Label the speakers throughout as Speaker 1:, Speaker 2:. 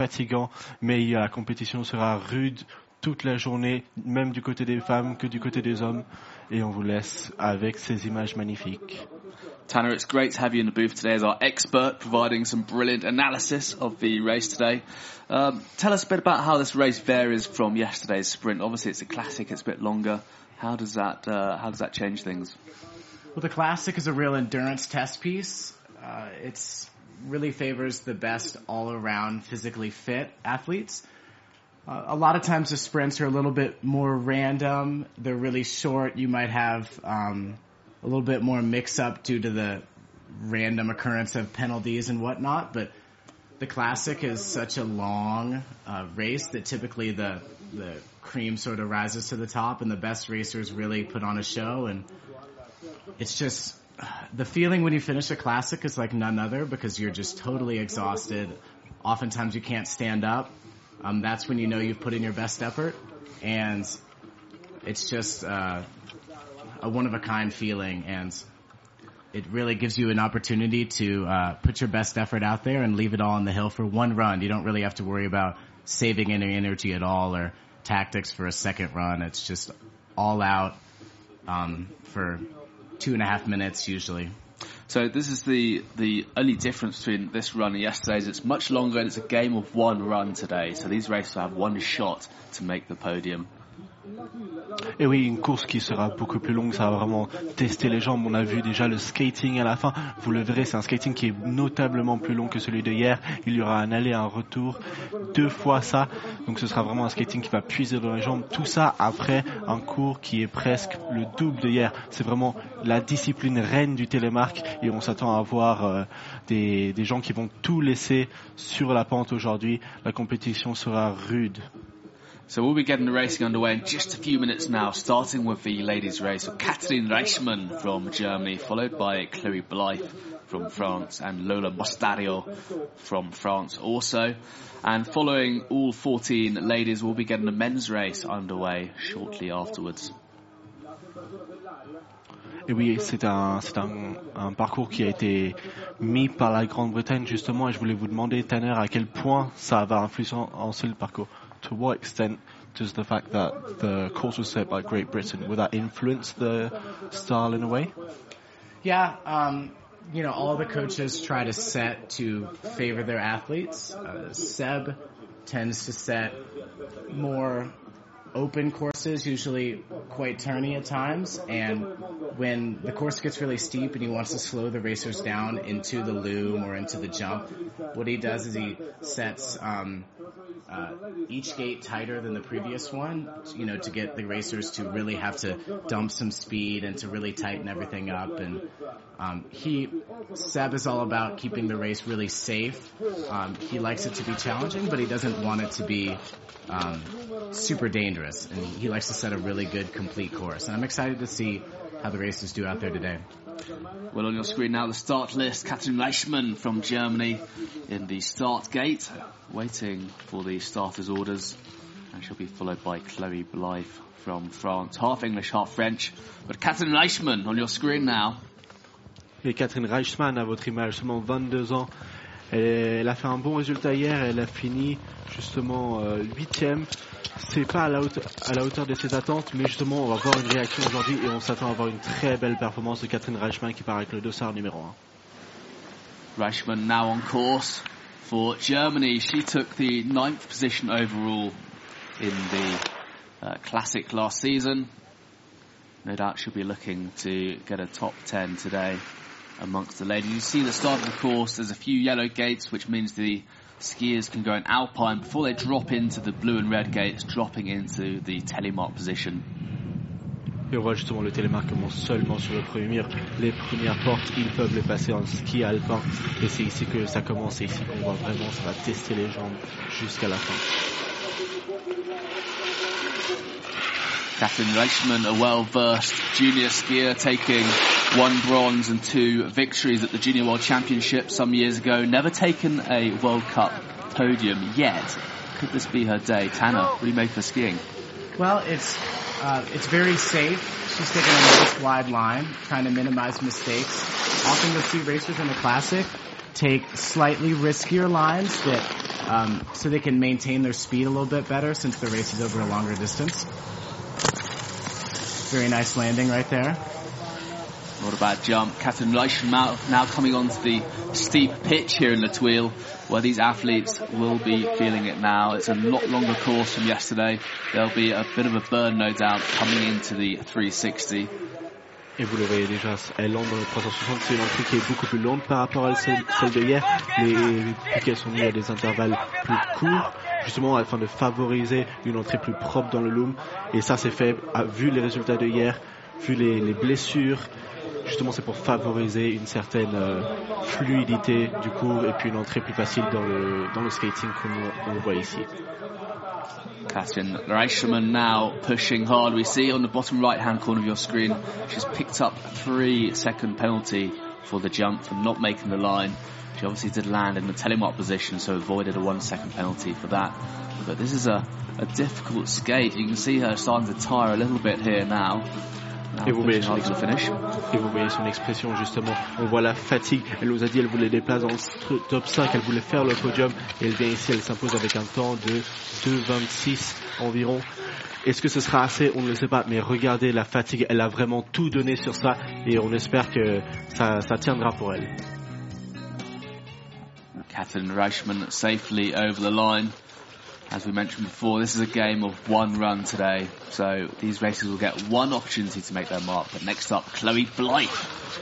Speaker 1: fatigant, mais la compétition sera rude toute la journée, même du côté des femmes que du côté des hommes. Et on vous laisse avec ces images magnifiques.
Speaker 2: Tanner, it's great to have you in the booth today as our expert, providing some brilliant analysis of the race today. Um, tell us a bit about how this race varies from yesterday's sprint. Obviously, it's a classic; it's a bit longer. How does that uh, how does that change things?
Speaker 3: Well, the classic is a real endurance test piece. Uh, it's really favors the best all around physically fit athletes. Uh, a lot of times the sprints are a little bit more random. They're really short. You might have um, a little bit more mix up due to the random occurrence of penalties and whatnot. But the classic is such a long uh, race that typically the the cream sort of rises to the top, and the best racers really put on a show. And it's just the feeling when you finish a classic is like none other because you're just totally exhausted. Oftentimes you can't stand up. Um, that's when you know you've put in your best effort, and it's just uh, a one of a kind feeling, and it really gives you an opportunity to uh, put your best effort out there and leave it all on the hill for one run. You don't really have to worry about saving any energy at all or tactics for a second run. It's just all out um, for two and a half minutes usually.
Speaker 2: So this is the the only difference between this run and yesterday's. It's much longer and it's a game of one run today. So these races have one shot to make the podium.
Speaker 1: Et oui, une course qui sera beaucoup plus longue, ça va vraiment tester les jambes. On a vu déjà le skating à la fin. Vous le verrez, c'est un skating qui est notablement plus long que celui de hier. Il y aura un aller, un retour, deux fois ça. Donc ce sera vraiment un skating qui va puiser dans les jambes. Tout ça après un cours qui est presque le double de hier. C'est vraiment la discipline reine du télémarque et on s'attend à voir euh, des, des gens qui vont tout laisser sur la pente aujourd'hui. La compétition sera rude.
Speaker 2: So we'll be getting the racing underway in just a few minutes now, starting with the ladies' race with Kathleen Reichmann from Germany, followed by Chloe Blythe from France and Lola Mostario from France also. And following all 14 ladies, we'll be getting the men's race underway shortly afterwards.
Speaker 1: Et oui, c'est un, c'est un, un, parcours qui a été mis par la Grande-Bretagne justement, et je voulais vous demander, Tanner, à quel point ça va influencer le parcours. To what extent does the fact that the course was set by Great Britain will that influence the style in a way?
Speaker 3: Yeah, um, you know, all the coaches try to set to favor their athletes. Uh, Seb tends to set more open courses, usually quite turny at times. And when the course gets really steep and he wants to slow the racers down into the loom or into the jump, what he does is he sets um, uh, each gate tighter than the previous one, you know, to get the racers to really have to dump some speed and to really tighten everything up. And um, he, Seb is all about keeping the race really safe. Um, he likes it to be challenging, but he doesn't want it to be um, super dangerous. And he likes to set a really good, complete course. And I'm excited to see how the races do out there today.
Speaker 2: Well, on your screen now, the start list. Katrin Reichmann from Germany in the start gate, waiting for the starters' orders. And she'll be followed by Chloe Blythe from France. Half English, half French. But Katrin Reichmann on your screen now.
Speaker 1: Et Catherine Reichmann, à votre image, seulement 22 ans. Elle, a fait un bon résultat hier, elle a fini justement euh, huitième. C'est pas à la, hauteur, de ses attentes, mais justement on va voir une réaction aujourd'hui et on s'attend à avoir une très belle performance de Catherine Reichmann qui part avec le dossard numéro
Speaker 2: 1. Reichmann now on course for Germany. She took the ninth position overall in the uh, classic last season. No doubt she'll be looking to get a top 10 today. Amongst the ladies. You see the start of the course, there's a few yellow gates, which means the skiers can go in alpine before they drop into the blue and red gates, dropping into the telemark position.
Speaker 1: Et on voit justement le télémark commence seulement sur le premier. Les premières portes, ils peuvent les passer en ski alpin. Et c'est ici que ça commence. Et ici qu'on voit vraiment, ça va tester les jambes jusqu'à la fin.
Speaker 2: Catherine Reichmann, a well-versed junior skier, taking one bronze and two victories at the Junior World Championship some years ago. Never taken a World Cup podium yet. Could this be her day? Tanner, what do you make for skiing?
Speaker 3: Well, it's uh, it's very safe. She's taking a nice wide line, trying to minimize mistakes. Often you'll see racers in the classic take slightly riskier lines that um, so they can maintain their speed a little bit better since the race is over a longer distance. Very nice landing right there.
Speaker 2: Not a bad jump. Catherine Reichmann now, now coming onto the steep pitch here in La Thuile, where these athletes will be feeling it now. It's a lot longer course from yesterday. There'll be a bit of a burn, no doubt, coming into the 360.
Speaker 1: Et vous le voyez déjà, elle entre dans le 360, c'est une entrée qui est beaucoup plus longue par rapport à celle, celle de hier, mais vu qu'elles sont mises à des intervalles plus courts, justement afin de favoriser une entrée plus propre dans le loom. Et ça c'est fait, vu les résultats de hier, vu les, les blessures, justement c'est pour favoriser une certaine euh, fluidité du cours et puis une entrée plus facile dans le, dans le skating comme on, le voit ici.
Speaker 2: Katrin Reicherman now pushing hard. We see on the bottom right hand corner of your screen, she's picked up three second penalty for the jump for not making the line. She obviously did land in the telemark position, so avoided a one second penalty for that. But this is a, a difficult skate. You can see her starting to tire a little bit here now.
Speaker 1: Et vous, voyez son et vous voyez son expression justement, on voit la fatigue, elle nous a dit elle voulait des places dans le top 5, elle voulait faire le podium et elle vient ici, elle s'impose avec un temps de 2,26 environ. Est-ce que ce sera assez? On ne le sait pas, mais regardez la fatigue, elle a vraiment tout donné sur ça et on espère que ça, ça tiendra pour elle.
Speaker 2: Catherine Reichmann safely over the line. As we mentioned before, this is a game of one run today, so these racers will get one opportunity to make their mark. But next up, Chloe Blythe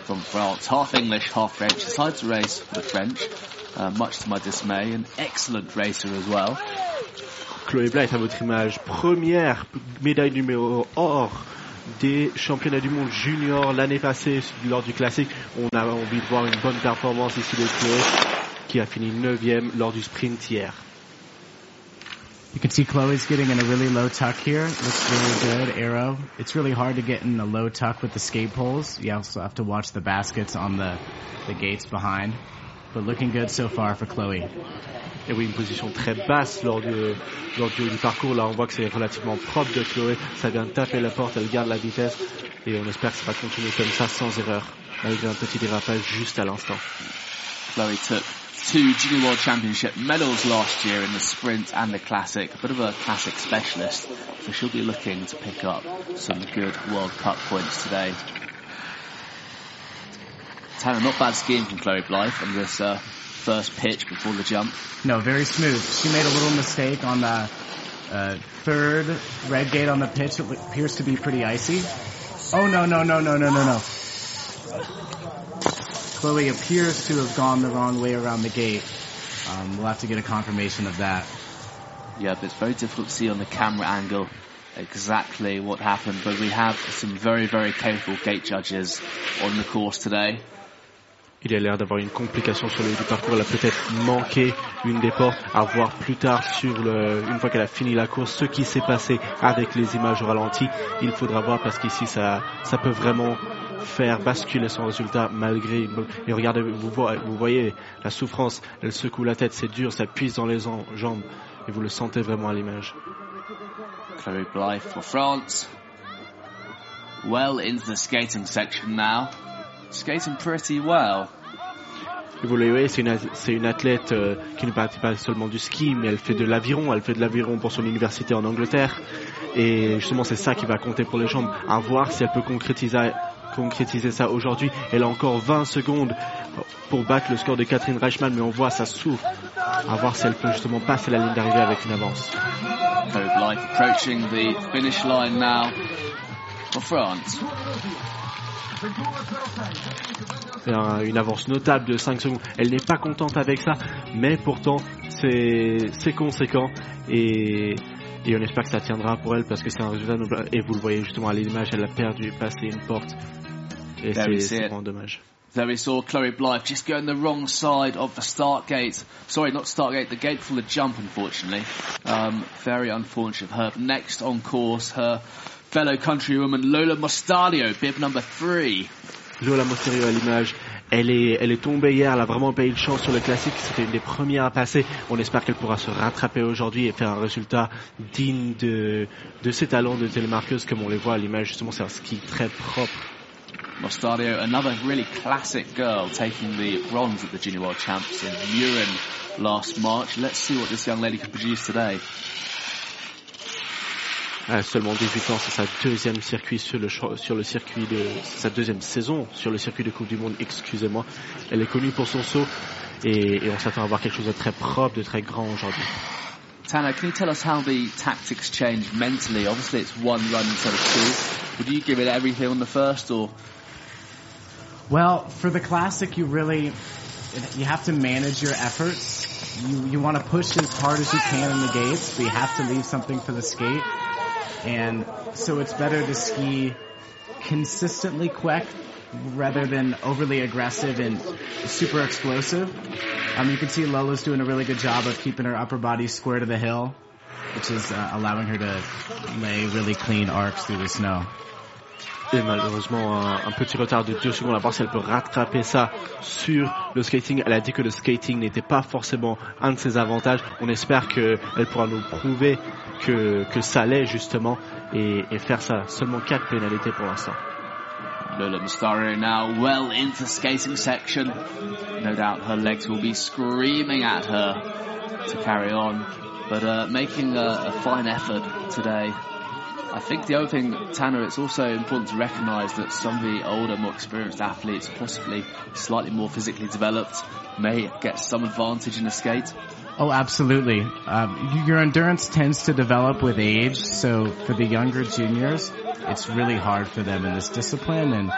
Speaker 2: from France, half English, half French, decides to race for the French, uh, much to my dismay, an excellent racer as well.
Speaker 1: Chloé Blythe à votre image, première médaille numéro or des championnats du monde junior l'année passée lors du classique. On a envie de voir une bonne performance ici de Chloé qui a fini 9e lors du sprint hier.
Speaker 3: You can see Chloe's getting in a really low tuck here. Looks really good, arrow. It's really hard to get in a low tuck with the skate poles. You also have to watch the baskets on the, the gates behind. But looking good so far for Chloe.
Speaker 1: Et oui, une position très basse lors du, lors du, du parcours. Là, on voit que c'est relativement propre de Chloé. Ça vient de taper la porte, elle garde la vitesse. Et on espère que ça va continuer comme ça sans erreur, malgré un petit dérapage juste à l'instant.
Speaker 2: Chloe took two Junior World Championship medals last year in the sprint and the classic. A bit of a classic specialist, so she'll be looking to pick up some good World Cup points today. Tanner, not bad skiing from Chloe Blythe on this uh, first pitch before the jump.
Speaker 3: No, very smooth. She made a little mistake on the uh, third red gate on the pitch. It appears to be pretty icy. Oh no no no no no no no. Chloe appears to have gone the wrong way around the gate. Um, we'll have to get a confirmation of that.
Speaker 2: Yeah, but it's very difficult to see on the camera angle exactly what happened, but we have some very, very capable gate judges on the course today.
Speaker 1: Il a l'air d'avoir une complication sur le du parcours. Elle a peut-être manqué une des portes à voir plus tard sur le, une fois qu'elle a fini la course, ce qui s'est passé avec les images au ralenti. Il faudra voir parce qu'ici ça, ça peut vraiment faire basculer son résultat malgré et regardez vous, vous voyez la souffrance elle secoue la tête c'est dur ça puise dans les jambes et vous le sentez vraiment à l'image
Speaker 2: Chloe Blythe for France well into the skating section now skating pretty well
Speaker 1: vous le voyez, c'est une, une athlète euh, qui ne pratique pas seulement du ski, mais elle fait de l'aviron. Elle fait de l'aviron pour son université en Angleterre. Et justement, c'est ça qui va compter pour les jambes. À voir si elle peut concrétiser concrétiser ça aujourd'hui. Elle a encore 20 secondes pour battre le score de Catherine Reichmann, mais on voit ça souffre. À voir si elle peut justement passer la ligne d'arrivée avec une avance.
Speaker 2: Life approaching the finish line now for France.
Speaker 1: Une avance notable de 5 secondes. Elle n'est pas contente avec ça, mais pourtant c'est conséquent et et on espère que ça tiendra pour elle parce que c'est un résultat et vous le voyez justement à l'image elle a perdu passé une porte et c'est vraiment dommage
Speaker 2: There we saw Chloe Blythe just going the wrong side of the start gate. Sorry, not start gate, the gate for the jump, unfortunately. Um, very unfortunate her. Next on course, her fellow countrywoman Lola Mostadio, bib number three.
Speaker 1: Lola Mostadio à l'image. Elle est, elle est tombée hier, elle a vraiment pas eu de chance sur le classique, c'était une des premières à passer. On espère qu'elle pourra se rattraper aujourd'hui et faire un résultat digne de, de ses talents de télémarqueuse comme on les voit à l'image. Justement, c'est un ski très propre.
Speaker 2: Mostario, another really classic girl, taking the bronze at the Junior World Champs in Murin last March. Let's see what this young lady can produce today.
Speaker 1: À seulement 18 ans, c'est sa deuxième circuit sur le, sur le circuit de sa deuxième saison sur le circuit de Coupe du Monde. Excusez-moi. Elle est connue pour son saut et, et on s'attend à voir quelque chose de très propre, de très grand aujourd'hui.
Speaker 2: Tanner, can you tell us how the tactics changed mentally? Obviously, it's one run instead of two. Would you give it everything on the first, or?
Speaker 3: Well, for the classic, you really you have to manage your efforts. You you want to push as hard as you can in the gates, but you have to leave something for the skate. And so it's better to ski consistently quick rather than overly aggressive and super explosive. Um, you can see Lola's doing a really good job of keeping her upper body square to the hill, which is uh, allowing her to lay really clean arcs through the snow.
Speaker 1: Et malheureusement, un, un, petit retard de deux secondes à voir si elle peut rattraper ça sur le skating. Elle a dit que le skating n'était pas forcément un de ses avantages. On espère qu'elle pourra nous prouver que, que ça l'est justement et, et faire ça. Seulement quatre pénalités pour l'instant.
Speaker 2: Lola Mustario now well into skating section. No doubt her legs will be screaming at her to carry on, but uh, making a, a fine effort today. I think the other thing, Tanner, it's also important to recognise that some of the older, more experienced athletes, possibly slightly more physically developed, may get some advantage in the skate.
Speaker 3: Oh, absolutely. Um, your endurance tends to develop with age, so for the younger juniors, it's really hard for them in this discipline, and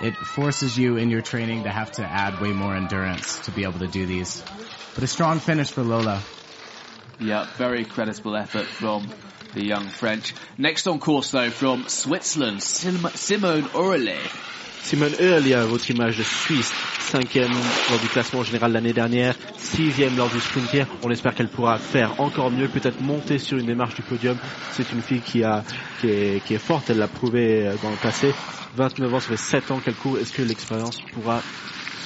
Speaker 3: it forces you in your training to have to add way more endurance to be able to do these. But a strong finish for Lola.
Speaker 2: Yeah, very creditable effort from the young French. Next on course though from Switzerland, Sim- Simone Oehrli.
Speaker 1: Simone à votre image de Suisse, cinquième lors du classement général l'année dernière, sixième lors du sprinter. On espère qu'elle pourra faire encore mieux, peut-être monter sur une démarche du podium. C'est une fille qui a qui est, qui est forte, elle l'a prouvé dans le passé. 29 ans, ça fait 7 ans qu'elle court. Est-ce que l'expérience pourra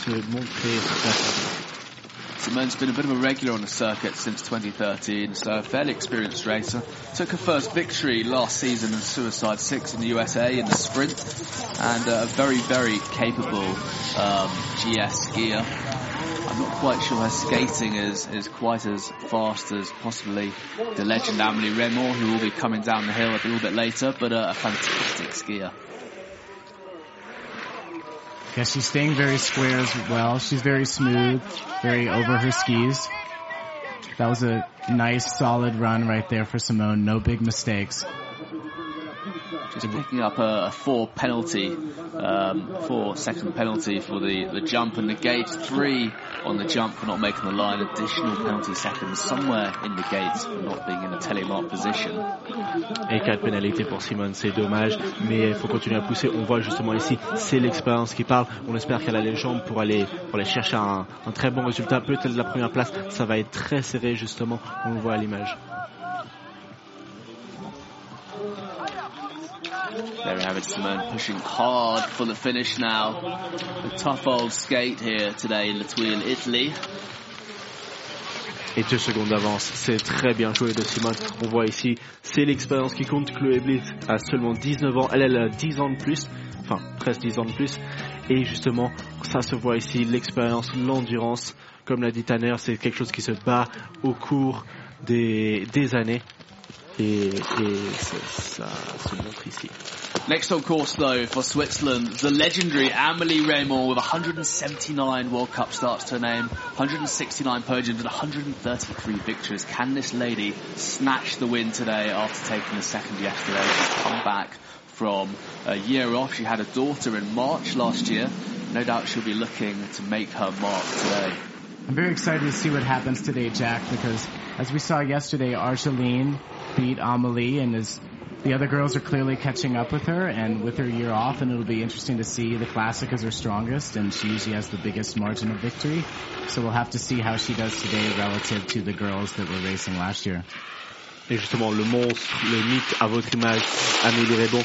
Speaker 1: se montrer?
Speaker 2: Simone's been a bit of a regular on the circuit since 2013, so a fairly experienced racer. Took her first victory last season in Suicide 6 in the USA in the sprint, and a very, very capable um, GS skier. I'm not quite sure her skating is, is quite as fast as possibly the legend Amelie Reymond, who will be coming down the hill a little bit later, but uh, a fantastic skier.
Speaker 3: Yeah, she's staying very square as well. She's very smooth, very over her skis. That was a nice, solid run right there for Simone. No big mistakes.
Speaker 2: Picking up a, a four penalty, four second penalty for the, the jump and the gate, three on the jump for not making the line, additional penalty seconds somewhere in the gate for not being in a telemark position.
Speaker 1: Et quatre pénalités pour Simone, c'est dommage, mais il faut continuer à pousser. On voit justement ici, c'est l'expérience qui parle. On espère qu'elle a les jambes pour aller, pour aller chercher un, un très bon résultat. Peut-être la première place, ça va être très serré justement. On le voit à l'image.
Speaker 2: There we have it, Simone pushing hard for the finish now. A tough old skate here today in Tuile, Italy.
Speaker 1: Et deux secondes d'avance, c'est très bien joué de Simone. On voit ici, c'est l'expérience qui compte. Chloé Blitz a seulement 19 ans, elle, elle a 10 ans de plus, enfin presque 10 ans de plus. Et justement, ça se voit ici, l'expérience, l'endurance. Comme l'a dit Tanner, c'est quelque chose qui se bat au cours des, des années. Et, et ça, ça se montre ici.
Speaker 2: Next on course though for Switzerland, the legendary Amelie Reymond with 179 World Cup starts to her name, 169 podiums and 133 victories. Can this lady snatch the win today after taking a second yesterday? She's come back from a year off. She had a daughter in March last year. No doubt she'll be looking to make her mark today.
Speaker 3: I'm very excited to see what happens today, Jack, because as we saw yesterday, Argeline beat Amelie and is the other girls are clearly catching up with her and with her year off and it'll be interesting to see the classic is her strongest and she usually has the biggest margin of victory. So we'll have to see how she does today relative to the girls that were racing last year.
Speaker 1: Et justement, le monstre, le mythe à votre image, Amélie Reymond,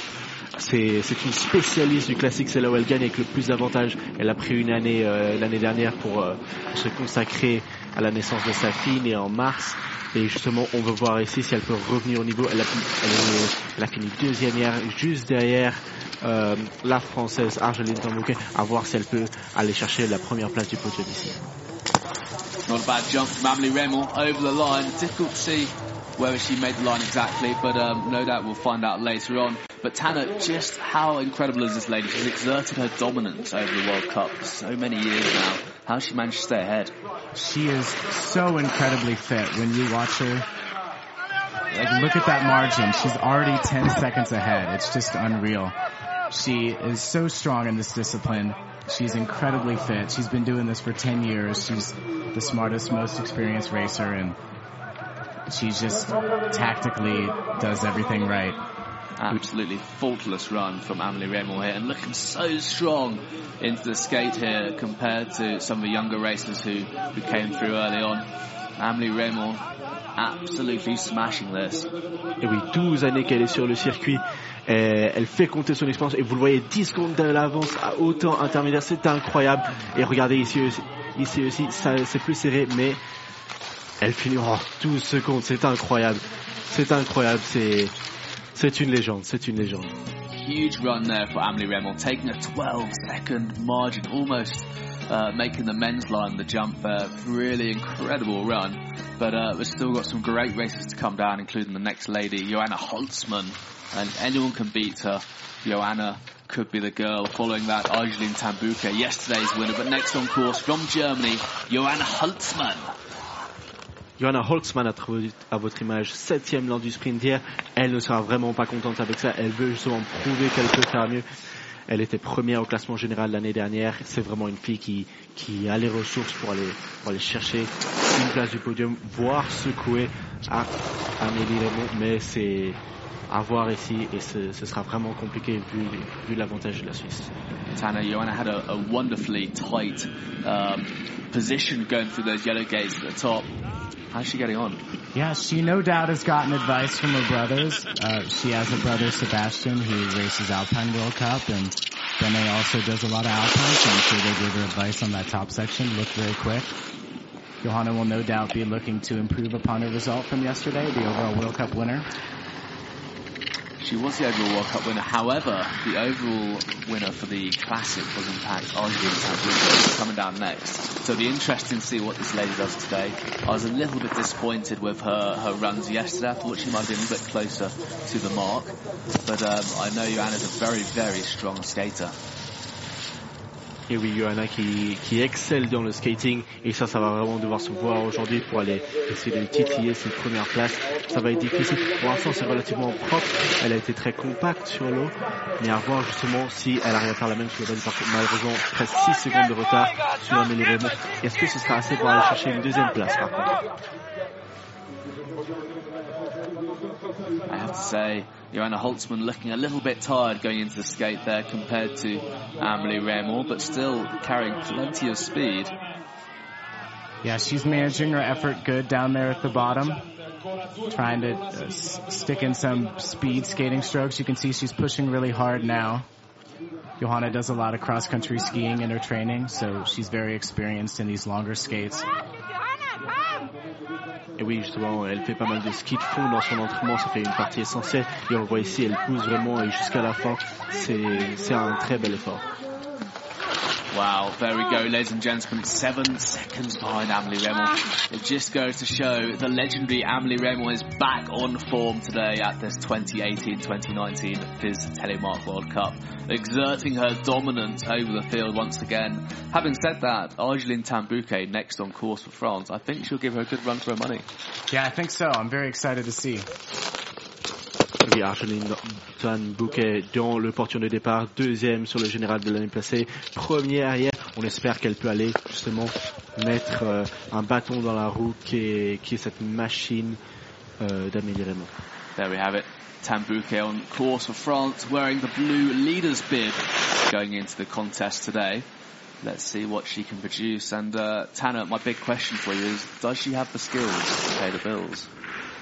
Speaker 1: c'est, c'est une spécialiste du classique, c'est là où elle gagne avec le plus d'avantages. Elle a pris une année euh, l'année dernière pour euh, se consacrer à la naissance de sa fille, née en mars. Et justement, on veut voir ici si elle peut revenir au niveau. Elle a, fini deuxième hier, juste derrière euh, la française Argeline Tambouquet, à voir si elle peut aller chercher la première place du podium ici.
Speaker 2: Whether she made the line exactly, but um, no doubt we'll find out later on. But Tanner, just how incredible is this lady? She's exerted her dominance over the World Cup so many years now. How she managed to stay ahead?
Speaker 3: She is so incredibly fit. When you watch her, like look at that margin. She's already 10 seconds ahead. It's just unreal. She is so strong in this discipline. She's incredibly fit. She's been doing this for 10 years. She's the smartest, most experienced racer and she just tactically does everything right.
Speaker 2: Absolutely faultless run from Amelie Reymond here and looking so strong into the skate here compared to some of the younger racers who, who came through early on. Amelie Reymond absolutely smashing this.
Speaker 1: Et oui, 12 années qu'elle est sur le circuit. Et elle fait compter son expérience et vous le voyez 10 secondes de l'avance à autant intermédiaire, c'est incroyable. Et regardez ici, ici aussi, c'est plus serré, mais elle finit en 12 secondes, c'est incroyable. C'est incroyable, c'est c'est une légende, c'est une légende.
Speaker 2: Huge run there for Amelie Reymond, taking a 12 second margin, almost uh, making the men's line the jump there. Really incredible run. But uh, we've still got some great races to come down, including the next lady, Joanna Holzmann. And anyone can beat her. Joanna could be the girl following that Argeline Tan-Bouquet, yesterday's winner. But next on course from Germany, Joanna Holzmann.
Speaker 1: Johanna Holtzmann à votre image, septième lors du sprint d'hier. Elle ne sera vraiment pas contente avec ça. Elle veut justement prouver qu'elle peut faire mieux. Elle était première au classement général l'année dernière. C'est vraiment une fille qui, qui a les ressources pour aller, pour aller chercher une place du podium, voire secouer à Amélie Raymond. Mais c'est à voir ici et ce, ce sera vraiment compliqué vu, vu l'avantage de la Suisse.
Speaker 2: Tana, Joanna had a, a wonderfully tight um, position going through those yellow gates at the top. How's she getting on?
Speaker 3: Yeah, she no doubt has gotten advice from her brothers. Uh, she has a brother, Sebastian, who races Alpine World Cup, and Bene also does a lot of Alpine, so I'm sure they gave her advice on that top section. Looked very quick. Johanna will no doubt be looking to improve upon her result from yesterday, the overall World Cup winner.
Speaker 2: She was the overall World Cup winner. However, the overall winner for the Classic was in fact Arjun coming down next. So it'll be interesting to see what this lady does today. I was a little bit disappointed with her, her runs yesterday. I thought she might have been a bit closer to the mark. But um, I know Joanna's a very, very strong skater.
Speaker 1: Et oui, Johanna qui, qui excelle dans le skating et ça, ça va vraiment devoir se voir aujourd'hui pour aller essayer de titiller ses premières places. Ça va être difficile. Pour l'instant, c'est relativement propre. Elle a été très compacte sur l'eau, mais à voir justement si elle arrive à faire la même la partie. Malheureusement, presque 6 secondes de retard sur Amélie Raymond. Est-ce que ce sera assez pour aller chercher une deuxième place par contre?
Speaker 2: I have to say, Joanna Holzmann looking a little bit tired going into the skate there compared to Amelie Reymond, but still carrying plenty of speed.
Speaker 3: Yeah, she's managing her effort good down there at the bottom. Trying to uh, stick in some speed skating strokes. You can see she's pushing really hard now. Johanna does a lot of cross country skiing in her training, so she's very experienced in these longer skates.
Speaker 1: Et oui, justement, elle fait pas mal de ski de fond dans son entraînement, ça fait une partie essentielle. Et on voit ici, elle pousse vraiment et jusqu'à la fin, c'est un très bel effort.
Speaker 2: Wow, there we go, oh. ladies and gentlemen. Seven seconds behind Amelie Reymond. Ah. It just goes to show the legendary Amelie Reymond is back on form today at this 2018-2019 FIS Telemark World Cup, exerting her dominance over the field once again. Having said that, Argeline Tan-Bouquet next on course for France. I think she'll give her a good run for her money.
Speaker 3: Yeah, I think so. I'm very excited to see.
Speaker 1: Oui, Tan Bouquet dans le portion de départ, deuxième sur le général de l'année passée, première hier. On espère qu'elle peut aller justement mettre euh, un bâton dans la roue qui est, qui cette machine euh.
Speaker 2: There we have it. Tambuke on course for France, wearing the blue leader's bib going into the contest today. Let's see what she can produce. And uh, Tanner, my big question for you is, does she have the skills to pay the bills?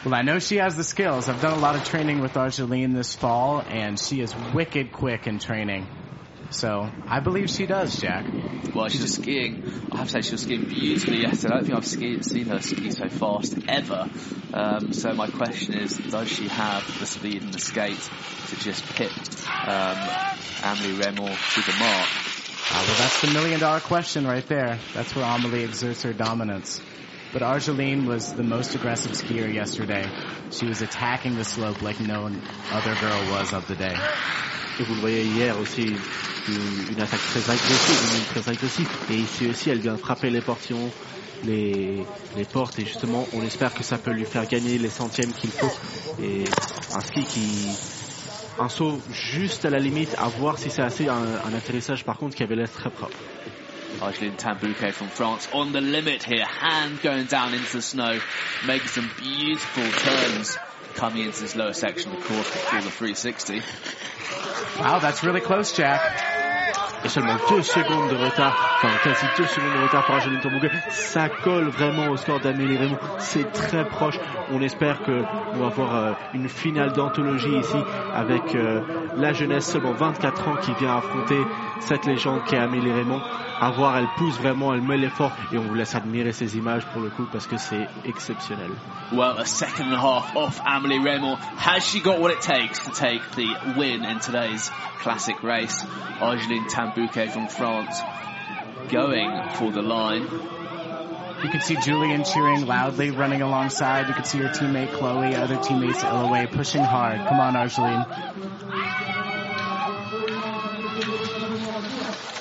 Speaker 3: Well, I know she has the skills. I've done a lot of training with Argeline this fall, and she is wicked quick in training. So I believe she does, Jack.
Speaker 2: Well, she was skiing. I have to say she was skiing beautifully yesterday. I don't think I've ski, seen her ski so fast ever. Um, so my question is, does she have the speed and the skate to just pit um, Amelie Reymond to the mark?
Speaker 3: Uh, well, that's the million dollar question right there. That's where Amelie exerts her dominance. But Argeline was the most aggressive skier yesterday. She was attacking the slope like no other girl was of the day.
Speaker 1: Et vous le voyez hier aussi, une, attaque très agressive, une très agressive. Et ici aussi, elle vient frapper les portillons, les, portes. Et justement, on espère que ça peut lui faire gagner les centièmes qu'il faut. Et un ski qui... Un saut juste à la limite, à voir si c'est assez. Un atterrissage par contre qui avait l'air très propre.
Speaker 2: Argeline Tan-Bouquet from France on the limit here, hand going down into the snow, making some beautiful turns coming into this lower section of course before the 360.
Speaker 3: Wow, that's really close, Jack.
Speaker 1: Et seulement deux secondes de retard, enfin quasi deux secondes de retard pour Angeline Tambouguet. Ça colle vraiment au score d'Amélie Raymond. C'est très proche. On espère que on va avoir euh, une finale d'anthologie ici avec euh, la jeunesse seulement 24 ans qui vient affronter cette légende qui est Amélie Raymond. À voir, elle pousse vraiment, elle met l'effort et on vous laisse admirer ces images pour le coup parce que c'est exceptionnel.
Speaker 2: Well, a second and a half off Amelie Reymond. Has she got what it takes to take the win in today's classic race? Argeline Tan-Bouquet from France going for the line.
Speaker 3: You can see Julian cheering loudly, running alongside. You can see her teammate Chloe, other teammates LOA pushing hard. Come on, Argeline.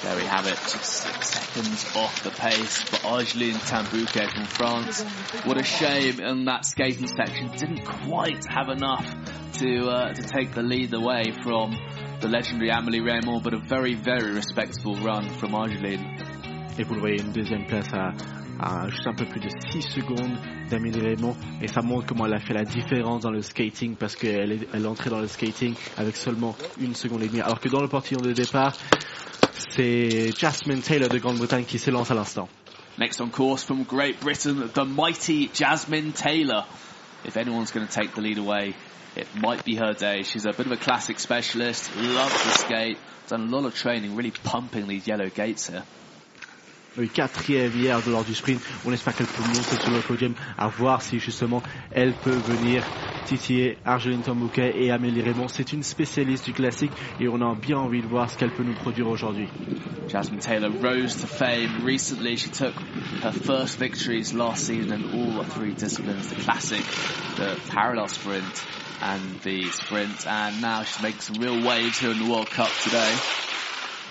Speaker 2: There we have it, just six seconds off the pace for Argeline Tan-Bouquet from France. What a shame in that skating section, didn't quite have enough to uh, to take the lead away from the legendary Amélie Reymond, but a very, very respectable run from Argeline.
Speaker 1: Et le voyez, une deuxième place à, à juste un peu plus de 6 secondes d'Amélie Raymond. Et ça montre comment elle a fait la différence dans le skating parce qu'elle est, elle entrée dans le skating avec seulement une seconde et demie. Alors que dans le portillon de départ, c'est Jasmine Taylor de Grande-Bretagne qui s'élance à l'instant.
Speaker 2: Next on course from Great Britain, the mighty Jasmine Taylor. If anyone's going to take the lead away, it might be her day. She's a bit of a classic specialist, loves to skate, done a lot of training, really pumping these yellow gates here.
Speaker 1: Quatrième hier lors du sprint. On espère qu'elle peut monter sur le podium à voir si justement elle peut venir titiller Argeline Tambouquet et Amélie Raymond. C'est une spécialiste du classique et on a bien envie de voir ce qu'elle peut nous produire aujourd'hui.
Speaker 2: Jasmine Taylor rose to fame recently. She took her first victories last season in all three disciplines, the classic, the parallel sprint and the sprint. And now she's making some real waves here in the World Cup today.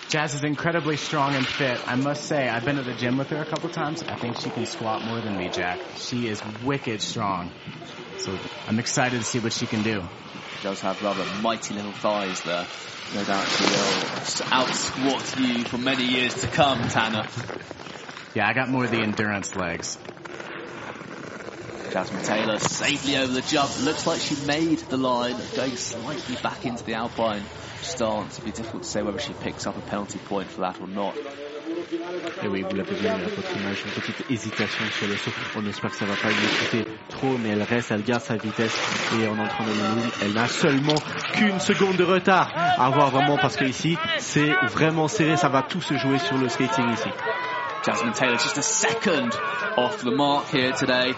Speaker 3: Jazz is incredibly strong and fit. I must say, I've been to the gym with her a couple times. I think she can squat more than me, Jack. She is wicked strong. So I'm excited to see what she can do.
Speaker 2: She does have rather mighty little thighs there. No doubt she will out squat you for many years to come, Tanner.
Speaker 3: Yeah, I got more of the endurance legs.
Speaker 2: Jasmine Taylor safely over the jump. Looks like she made the line, going slightly back into the Alpine stance. It'd be difficult to say whether she picks up a penalty point for that or not.
Speaker 1: Et oui, vous l'avez vu à votre image, une petite hésitation sur le saut. On espère que ça va pas lui coûter trop, mais elle reste, elle garde sa vitesse et en entrant dans le ligne, elle n'a seulement qu'une seconde de retard. À voir vraiment parce que ici, c'est vraiment serré, ça va tout se jouer sur le skating ici.
Speaker 2: Jasmine Taylor just a second off the mark here today.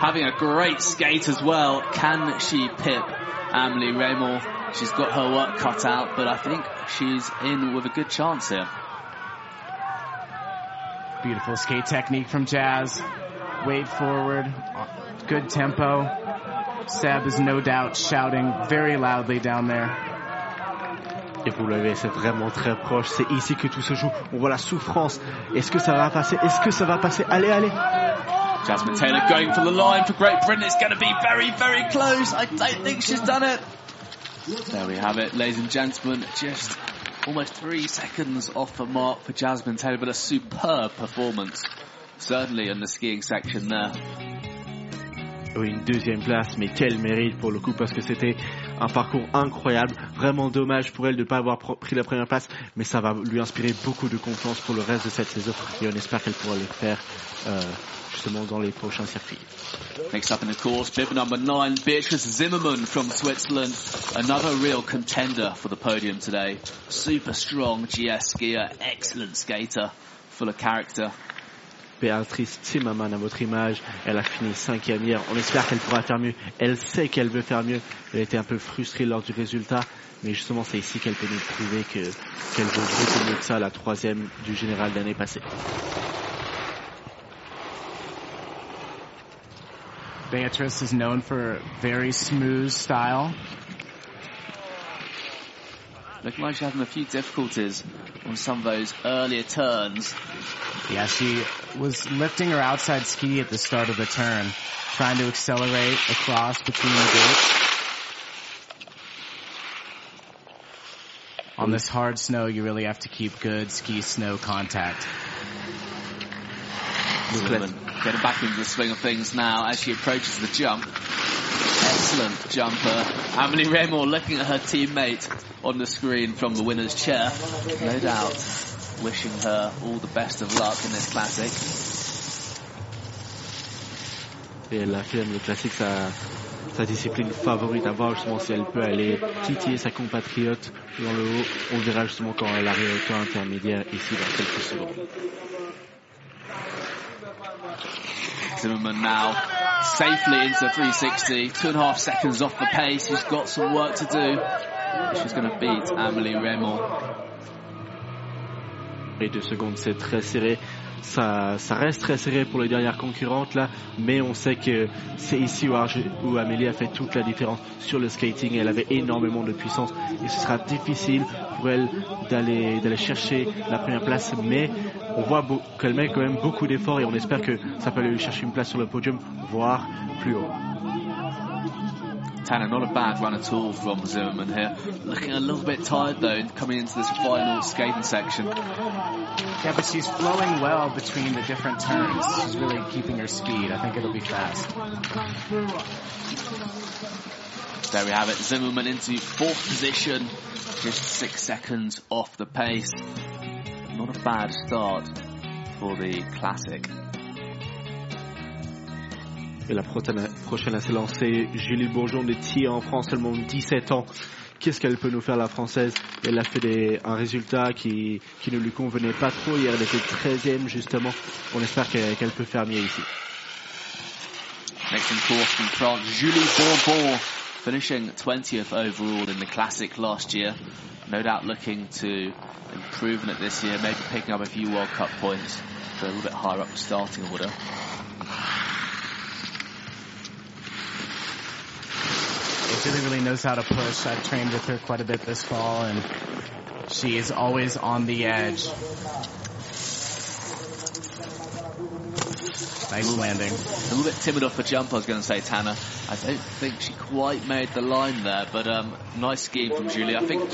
Speaker 2: Having a great skate as well. Can she pip Amelie Reymond? She's got her work cut out, but I think she's in with a good chance here.
Speaker 3: Beautiful skate technique from Jazz. Wade forward, good tempo. Seb is no doubt shouting very loudly down there.
Speaker 1: Et vous le voyez, c'est vraiment très proche. C'est ici que tout se joue. On voit la souffrance. Est-ce que ça va passer Est-ce que ça va passer Allez, allez
Speaker 2: Jasmine Taylor going for the line for Great Britain. It's going to be very, very close. I don't think she's done it. There we have it, ladies and gentlemen. Just almost three seconds off the mark for Jasmine Taylor, but a superb performance. Certainly in the skiing section there.
Speaker 1: Oui, une deuxième place, mais quel mérite pour le coup parce que c'était un parcours incroyable. Vraiment dommage pour elle de ne pas avoir pris la première place, mais ça va lui inspirer beaucoup de confiance pour le reste de cette saison et on espère qu'elle pourra le faire euh, justement dans les prochains circuits.
Speaker 2: Next up in the course, bib number nine, Beatrice Zimmermann from Switzerland. Another real contender for the podium today. Super strong GS skier, excellent skater, full of character.
Speaker 1: Béatrice Zimmermann à votre image. Elle a fini cinquième hier. On espère qu'elle pourra faire mieux. Elle sait qu'elle veut faire mieux. Elle était un peu frustrée lors du résultat. Mais justement, c'est ici qu'elle peut nous prouver qu'elle veut beaucoup mieux que ça, la troisième du général l'année passée.
Speaker 3: Beatrice is known for very smooth style.
Speaker 2: Looking like she's having a few difficulties on some of those earlier turns.
Speaker 3: Yeah, she was lifting her outside ski at the start of the turn, trying to accelerate across between the gates. On this hard snow, you really have to keep good ski snow contact.
Speaker 2: Zimmermann getting back into the swing of things now as she approaches the jump. Excellent jumper. Amelie Reymond looking at her teammate on the screen from the winner's chair. No doubt wishing her all the best of luck in this classic.
Speaker 1: Et elle affirme le classique sa, sa discipline favorite à voir justement si elle peut aller titiller sa compatriote dans le haut. On verra justement quand elle arrive au temps intermédiaire ici dans quelques secondes.
Speaker 2: Zimmermann now safely into 360, two and a half seconds off the pace. He's got some work to do. She's going to beat Amelie Reymond.
Speaker 1: Et deux secondes, c'est très serré. Ça, ça reste très serré pour les dernières concurrentes là, mais on sait que c'est ici où, Amélie a fait toute la différence sur le skating. Elle avait énormément de puissance et ce sera difficile pour elle d'aller d'aller chercher la première place, mais on voit qu'elle met quand même beaucoup d'efforts et on espère que ça peut aller lui chercher une place sur le podium, voire plus haut.
Speaker 2: Tanner, not a bad run at all from Zimmermann here. Looking a little bit tired though, coming into this final skating section.
Speaker 3: Yeah, but she's flowing well between the different turns. She's really keeping her speed. I think it'll be fast.
Speaker 2: There we have it. Zimmermann into fourth position, just six seconds off the pace. Not a bad start for the classic.
Speaker 1: Et la prochaine à se lancer, Julie Bourgeon de Thiers en France, seulement 17 ans. Qu'est-ce qu'elle peut nous faire, la française? Elle a fait des, un résultat qui, qui ne lui convenait pas trop. Hier, elle était 13e, justement. On espère qu'elle qu peut faire mieux ici.
Speaker 2: Next in fourth France, Julie Bourbon, finishing 20th overall in the Classic last year. No doubt looking to improve in it this year, maybe picking up a few World Cup points, so a little bit higher up the starting order.
Speaker 3: Julie really knows how to push. I've trained with her quite a bit this fall, and she is always on the edge. Nice landing.
Speaker 2: A little bit timid off the jump, I was going to say, Tanner. I don't think she quite made the line there, but um, nice skiing from Julie. I think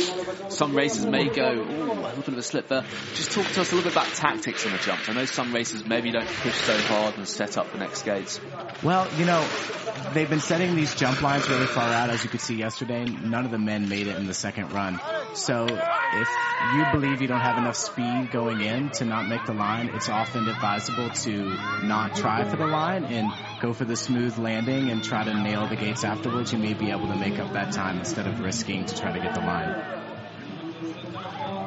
Speaker 2: some races may go, ooh, a little bit of a slip there. Just talk to us a little bit about tactics on the jumps. I know some races maybe don't push so hard and set up the next gates.
Speaker 3: Well, you know, they've been setting these jump lines really far out, as you could see yesterday. None of the men made it in the second run. So if you believe you don't have enough speed going in to not make the line, it's often advisable to not try for the line and go for the smooth landing and try to nail the gates afterwards. You may be able to make up that time instead of risking to try to get the line.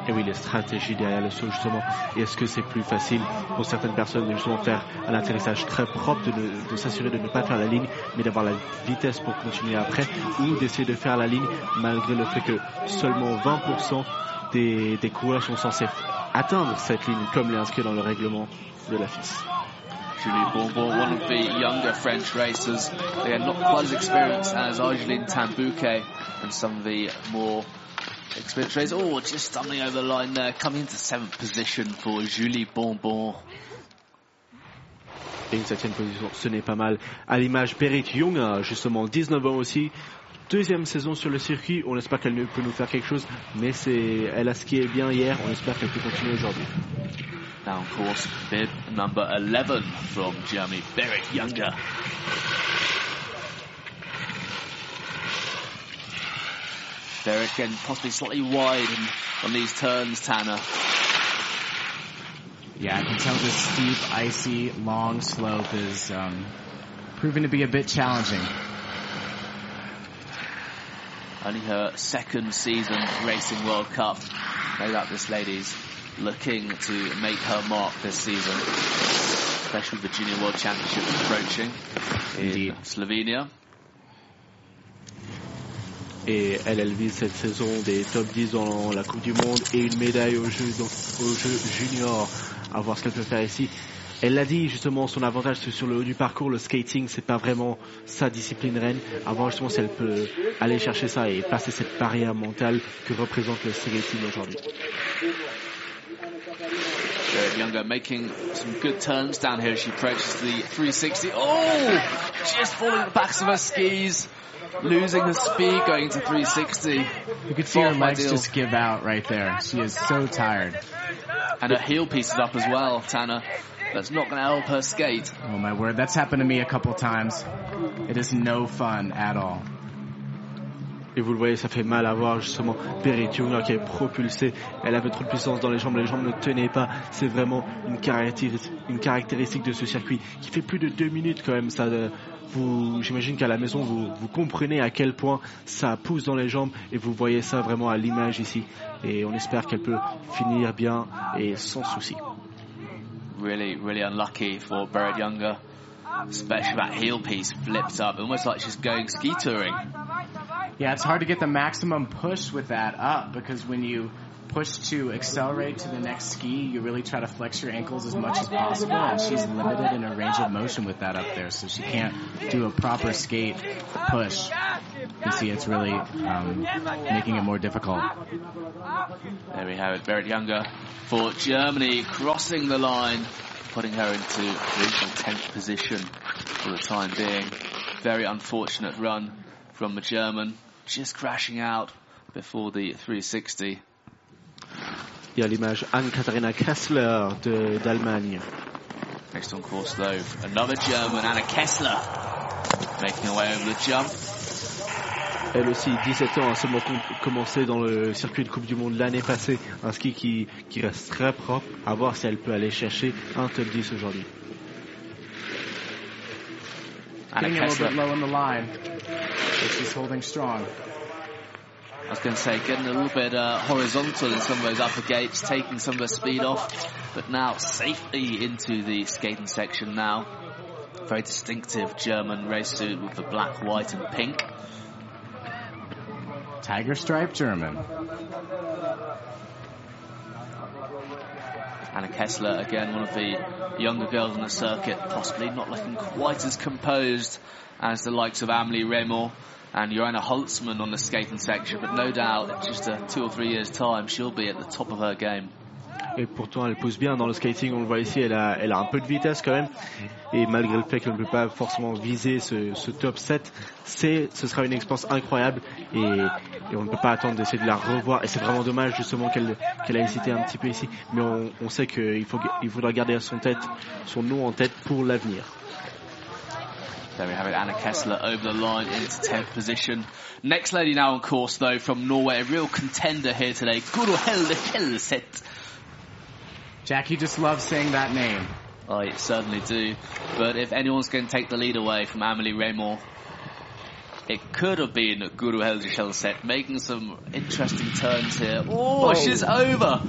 Speaker 1: Et oui, les stratégies derrière le saut, justement. Est-ce que c'est plus facile pour certaines personnes de justement faire un atterrissage très propre, de, ne, de s'assurer de ne pas faire la ligne, mais d'avoir la vitesse pour continuer après, ou d'essayer de faire la ligne malgré le fait que seulement 20% des, des coureurs sont censés atteindre cette ligne, comme l'est inscrit dans le règlement de la FIS?
Speaker 2: One of the younger French racers. They are not quite as experienced as Argeline Tambouquet and some of the more experienced racers. Oh, just stumbling over the line there, coming into seventh position for Julie Bonbon.
Speaker 1: Et une septième position, ce n'est pas mal. À l'image, Berit Young, justement 19 ans aussi. Deuxième saison sur le circuit, on espère qu'elle peut nous faire quelque chose, mais c'est, elle a skié bien hier, on espère qu'elle peut continuer aujourd'hui.
Speaker 2: Down course, bib number 11 from Germany, Berit Younger. There again, possibly slightly wide on these turns, Tanner.
Speaker 3: Yeah, I can tell this steep, icy, long slope is um, proving to be a bit challenging.
Speaker 2: Only her second season racing World Cup. No doubt this lady's looking to make her mark this season, especially with the Junior World Championship approaching in
Speaker 3: Indeed.
Speaker 2: Slovenia.
Speaker 1: Et elle, elle vise cette saison des top 10 dans la Coupe du Monde et une médaille aux Jeux, donc, aux Jeux juniors. À voir ce qu'elle peut faire ici. Elle l'a dit justement, son avantage c'est sur le haut du parcours, le skating, c'est pas vraiment sa discipline reine. À voir justement si elle peut aller chercher ça et passer cette barrière mentale que représente le skating aujourd'hui.
Speaker 2: Younger making some good turns down here she approaches the 360. Oh! Just falling the backs of her skis. Losing her speed going to 360.
Speaker 3: You could see her legs
Speaker 2: ideal.
Speaker 3: just give out right there. She is so tired.
Speaker 2: And her heel piece is up as well, Tanner. That's not going to help her skate.
Speaker 3: Oh my word, that's happened to me a couple times. It is no fun at all.
Speaker 1: Et vous le voyez, ça fait mal à voir justement Berit Junger qui est propulsée. Elle avait trop de puissance dans les jambes, les jambes ne tenaient pas. C'est vraiment une caractéristique, une caractéristique de ce circuit qui fait plus de deux minutes quand même. Ça, vous, j'imagine qu'à la maison vous, vous comprenez à quel point ça pousse dans les jambes et vous voyez ça vraiment à l'image ici. Et on espère qu'elle peut finir bien et sans souci.
Speaker 2: Really, really unlucky for Berit Younger. Especially that heel piece flipped up, almost like she's going ski touring.
Speaker 3: Yeah, it's hard to get the maximum push with that up because when you push to accelerate to the next ski, you really try to flex your ankles as much as possible, and she's limited in her range of motion with that up there, so she can't do a proper skate push. You can see it's really um, making it more difficult.
Speaker 2: There we have it, Berit Younger for Germany crossing the line, putting her into provisional 10th position for the time being. Very unfortunate run from the German, just crashing out before the 360.
Speaker 1: Il y a l'image Anne-Katharina Kessler de- d'Allemagne.
Speaker 2: Next on course though, another German, Anna Kessler, making her way over the jump.
Speaker 1: Elle aussi, 17 ans, a seulement com- commencé dans le circuit de Coupe du Monde l'année passée. Un ski qui, qui reste très propre. À voir si elle peut aller chercher un top 10 aujourd'hui.
Speaker 2: Anna
Speaker 3: Getting a little
Speaker 2: Kessler,
Speaker 3: bit low in the line, but she's holding strong.
Speaker 2: I was going to say, getting a little bit uh, horizontal in some of those upper gates, taking some of the speed off, but now safely into the skating section now. Very distinctive German race suit with the black, white and pink.
Speaker 3: Tiger stripe German.
Speaker 2: Anna Kessler, again, one of the younger girls on the circuit, possibly not looking quite as composed as the likes of Amelie Reymond and Joanna Holtzmann on the skating section, but no doubt, in just a two or three years' time, she'll be at the top of her game.
Speaker 1: Et pourtant, elle pousse bien dans le skating. On le voit ici, elle a, elle a un peu de vitesse quand même. Et malgré le fait qu'elle ne peut pas forcément viser ce, top 7, c'est, ce sera une expérience incroyable. Et, on ne peut pas attendre d'essayer de la revoir. Et c'est vraiment dommage justement qu'elle, qu'elle a hésité un petit peu ici. Mais on, sait qu'il il faudra garder son tête, son nom en tête pour l'avenir.
Speaker 2: There we have it, Anna Kessler over the line into 10th position. Next lady now on course though from Norway, a real contender here today, Guro Helde Helseth.
Speaker 3: Jack, you just love saying that name.
Speaker 2: I certainly do. But if anyone's going to take the lead away from Amelie Reymond, it could have been Guro Helge Helseth making some interesting turns here. Oh,
Speaker 3: Oh.
Speaker 2: she's over.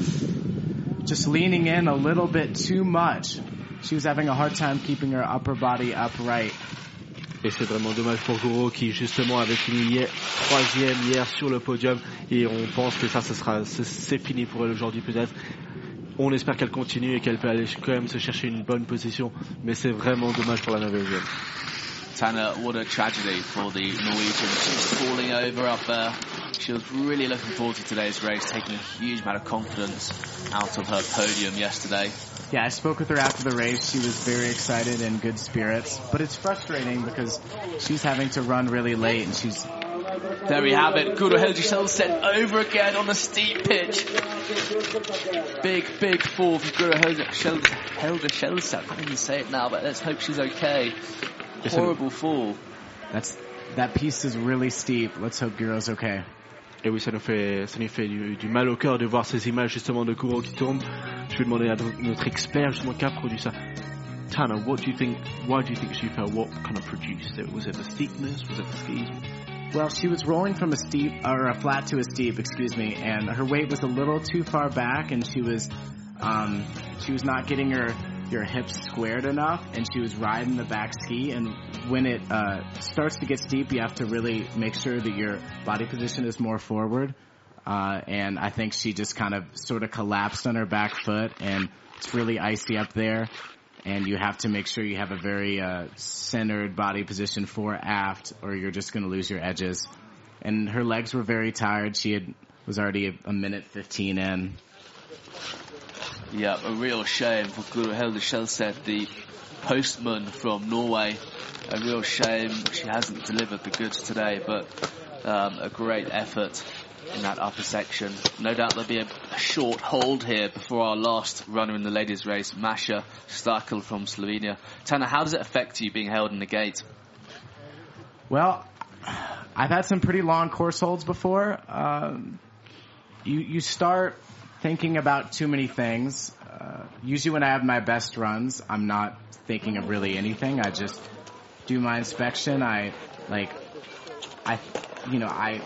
Speaker 3: Just leaning in a little bit too much. She was having a hard time keeping her upper body upright.
Speaker 1: Et c'est vraiment dommage pour Goro qui justement avait fini troisième hier sur le podium et on pense que ça, ce sera, c'est- c'est fini pour elle aujourd'hui peut-être. On espère qu'elle continue et qu'elle peut aller quand même se chercher une bonne position, mais c'est vraiment dommage pour la Norvégienne.
Speaker 2: Tanner, what a tragedy for the Norwegian. She's falling over up there. She was really looking forward to today's race, taking a huge amount of confidence out of her podium yesterday.
Speaker 3: Yeah, I spoke with her after the race. She was very excited and good spirits, but it's frustrating because she's having to run really late and she's
Speaker 2: There we have it. Guro Helge Helseth over again on the steep pitch. Big, big fall from Guro. Helge I can't even say it now, but let's hope she's okay.
Speaker 1: Listen.
Speaker 2: Horrible fall.
Speaker 3: that's that piece is really steep. Let's hope Guro's okay.
Speaker 1: Et oui, ça nous fait, ça nous fait du, du mal au cœur de voir ces images justement de Kuro qui tombent. Je vais demander à notre expert justement qui a produit ça. Tanner, what do you think? Why do you think she fell? What kind of produced it? Was it the steepness? Was it the skis?
Speaker 3: Well, she was rolling from a steep or a flat to a steep, excuse me, and her weight was a little too far back, and she was um, she was not getting her your hips squared enough, and she was riding the back ski. And when it uh, starts to get steep, you have to really make sure that your body position is more forward. Uh, and I think she just kind of sort of collapsed on her back foot, and it's really icy up there. And you have to make sure you have a very uh, centered body position for aft, or you're just going to lose your edges. And her legs were very tired. She had was already a, a minute 15 in.
Speaker 2: Yeah, a real shame for Guro Hilde Skjelseth, the postman from Norway. A real shame she hasn't delivered the goods today, but um, a great effort in that upper section. No doubt there'll be a, a, short hold here before our last runner in the ladies' race, Masha Strakel from Slovenia. Tanner, how does it affect you being held in the gate?
Speaker 3: Well, I've had some pretty long course holds before. Um, you you start thinking about too many things. Uh, usually, when I have my best runs, I'm not thinking of really anything. I just do my inspection. I like, I, you know, I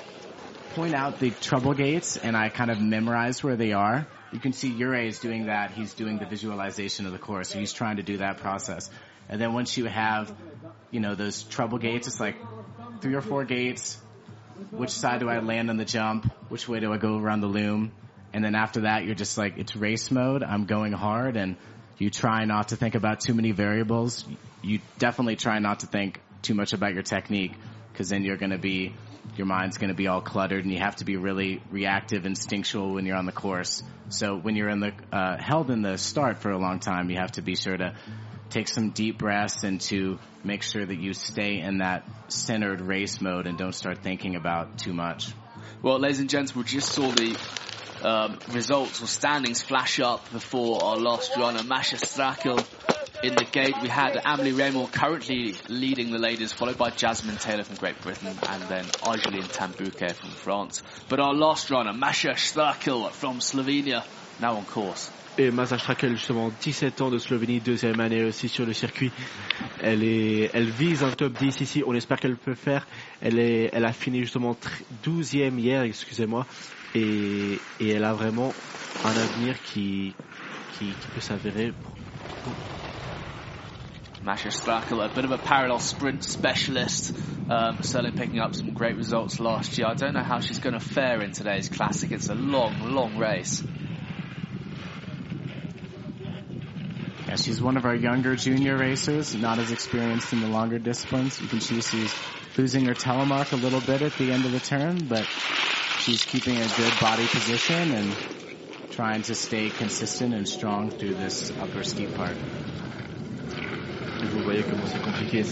Speaker 3: point out the trouble gates and I kind of memorize where they are. You can see Ure is doing that. He's doing the visualization of the course. He's trying to do that process. And then once you have, you know, those trouble gates, it's like three or four gates. Which side do I land on the jump? Which way do I go around the loom? And then after that, you're just like, it's race mode. I'm going hard and you try not to think about too many variables. You definitely try not to think too much about your technique because then you're going to be, your mind's going to be all cluttered and you have to be really reactive, instinctual when you're on the course. So when you're in the, uh, held in the start for a long time, you have to be sure to take some deep breaths and to make sure that you stay in that centered race mode and don't start thinking about too much.
Speaker 2: Well, ladies and gentlemen, we just saw the um, results or standings flash up before our last runner, Masha Strakel in the gate. We had Amelie Reymond currently leading the ladies, followed by Jasmine Taylor from Great Britain, and then Argeline Tan-Bouquet from France. But our last runner, Masha Strakel from Slovenia, now on course.
Speaker 1: Et Masha Strakel, justement, 17 ans de Slovénie, deuxième année aussi sur le circuit. Elle est, elle vise un top 10 ici. On espère qu'elle peut faire. Elle est, elle a fini justement 12e hier, excusez-moi. et, et elle a vraiment un avenir qui, qui, qui peut s'avérer.
Speaker 2: Masha Strakel, a bit of a parallel sprint specialist, um, certainly picking up some great results last year. I don't know how she's going to fare in today's classic. It's a long, long race.
Speaker 3: She's one of our younger junior racers, not as experienced in the longer disciplines. You can see she's losing her telemark a little bit at the end of the turn, but she's keeping a good body position and trying to stay consistent and strong through this upper steep part.
Speaker 1: Vous voyez comment c'est compliqué,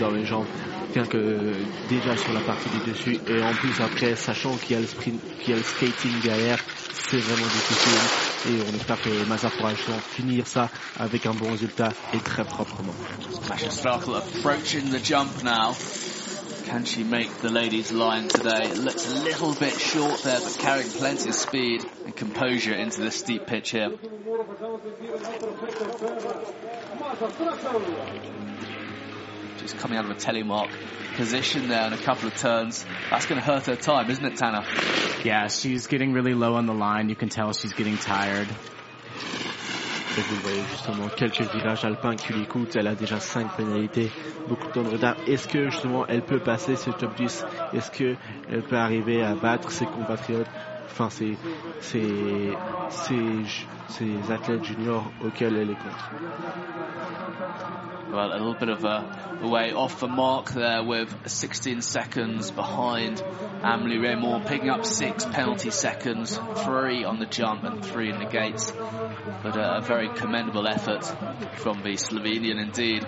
Speaker 1: dans les jambes. Rien que déjà sur la partie du dessus et en plus après, sachant qu'il y a le skating derrière, c'est vraiment difficile. Et on espère que Mazar pourra finir ça avec un bon résultat et très proprement.
Speaker 2: Masha Strakel approaching the jump now. Can she make the ladies' line today? It looks a little bit short there, but carrying plenty of speed and composure into the steep pitch here. Just coming out of a telemark position there in a couple of turns. That's going to hurt her time, isn't it, Tanner?
Speaker 3: Yeah, she's getting really low on the line. You can tell she's getting tired.
Speaker 1: Et vous le voyez justement, quelques virages alpins qui lui coûtent. Elle a déjà 5 pénalités, beaucoup de temps de retard. Est-ce que justement elle peut passer ce top 10 Est-ce qu'elle peut arriver à battre ses compatriotes Enfin, athlètes juniors auxquels elle est contre.
Speaker 2: Well, a little bit of a, way off the mark there with 16 seconds behind Amelie Reymond, picking up six penalty seconds, three on the jump and three in the gates. But a, a very commendable effort from the Slovenian indeed.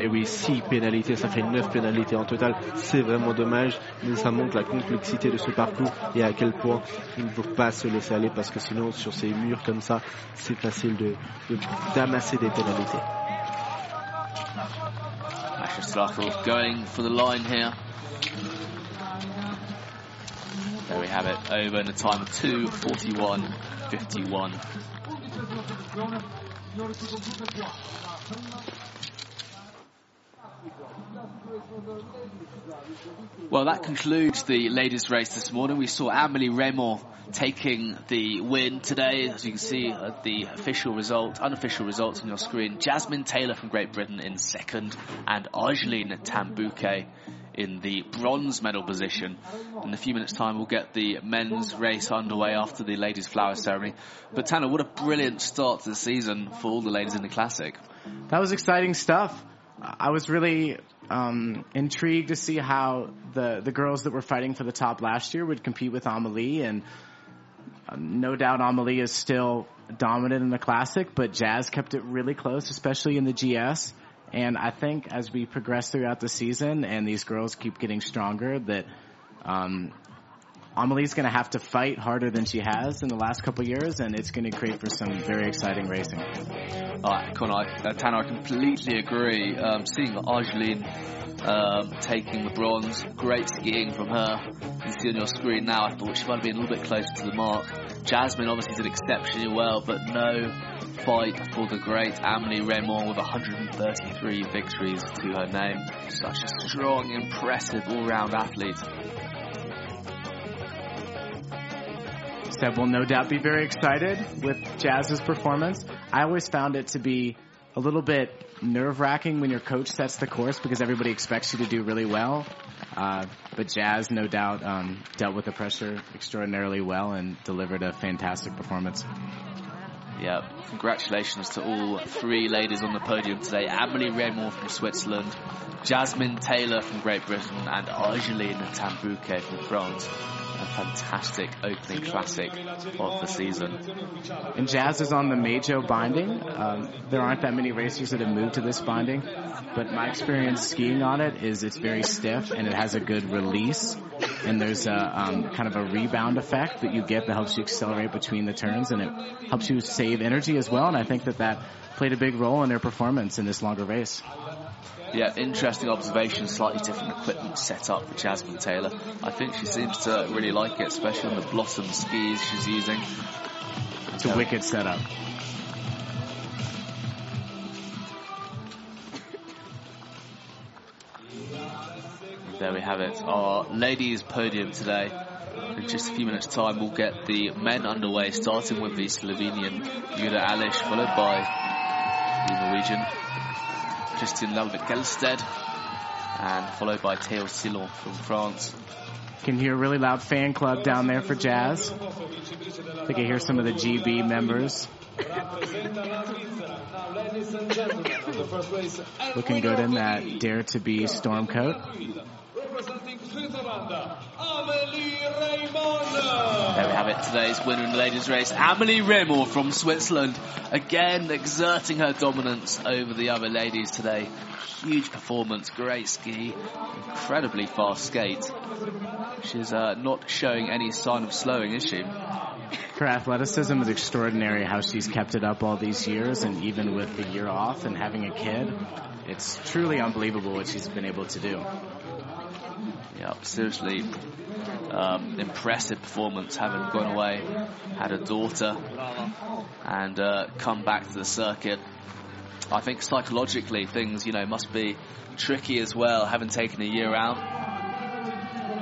Speaker 1: Et oui, 6 pénalités, ça fait 9 pénalités en total. C'est vraiment dommage, mais ça montre la complexité de ce parcours et à quel point il ne faut pas se laisser aller parce que sinon, sur ces murs comme ça, c'est facile de, d'amasser des pénalités.
Speaker 2: going for the line here. There we have it, over in a time of 2.41.51. Well, that concludes the ladies' race this morning. We saw Amelie Reymond taking the win today, as you can see at the official result, unofficial results on your screen. Jasmine Taylor from Great Britain in second, and Argeline Tan-Bouquet in the bronze medal position. In a few minutes' time, we'll get the men's race underway after the ladies' flower ceremony. But Tanner, what a brilliant start to the season for all the ladies in the classic.
Speaker 3: That was exciting stuff. I was really um, intrigued to see how the the girls that were fighting for the top last year would compete with Amelie, and uh, no doubt Amelie is still dominant in the classic, but Jazz kept it really close, especially in the GS. And I think as we progress throughout the season and these girls keep getting stronger, that um, Amelie's going to have to fight harder than she has in the last couple of years, and it's going to create for some very exciting racing.
Speaker 2: Uh, Connor, uh, Tanner, I completely agree. Um, seeing Argeline um, taking the bronze, great skiing from her. You can see on your screen now, I thought she might have been a little bit closer to the mark. Jasmine obviously did exceptionally well, but no fight for the great Amelie Reymond with 133 victories to her name. Such a strong, impressive all-round athlete.
Speaker 3: Seb will no doubt be very excited with Jazz's performance. I always found it to be a little bit nerve wracking when your coach sets the course because everybody expects you to do really well. Uh, but Jazz, no doubt, um, dealt with the pressure extraordinarily well and delivered a fantastic performance.
Speaker 2: Yeah, congratulations to all three ladies on the podium today. Amelie Reymond from Switzerland, Jasmine Taylor from Great Britain, and Argeline Tan-Bouquet from France a fantastic opening classic of the season.
Speaker 3: And Jazz is on the Meidjo binding. Um, there aren't that many racers that have moved to this binding, but my experience skiing on it is it's very stiff and it has a good release. And there's a um, kind of a rebound effect that you get that helps you accelerate between the turns and it helps you save energy as well. And I think that that played a big role in their performance in this longer race.
Speaker 2: Yeah, interesting observation. Slightly different equipment set up for Jasmine Taylor. I think she seems to really like it, especially on the Blossom skis she's using.
Speaker 3: It's a wicked setup.
Speaker 2: There we have it. Our ladies' podium today. In just a few minutes' time, we'll get the men underway, starting with the Slovenian Jure Alish, followed by the Norwegian Christian Lalbert Gelsted, and followed by Theo Silon from France.
Speaker 3: Can hear a really loud fan club down there for Jazz. I think I hear some of the GB members. Looking good in that Dare to Be storm coat.
Speaker 2: There we have it, today's winner in the ladies' race, Amelie Reymond from Switzerland. Again, exerting her dominance over the other ladies today. Huge performance, great ski, incredibly fast skate. She's uh, not showing any sign of slowing, is she?
Speaker 3: Her athleticism is extraordinary, how she's kept it up all these years, and even with the year off and having a kid, it's truly unbelievable what she's been able to do.
Speaker 2: Seriously um, impressive performance, having gone away, had a daughter, and uh, come back to the circuit. I think psychologically things, you know, must be tricky as well, having taken a year out.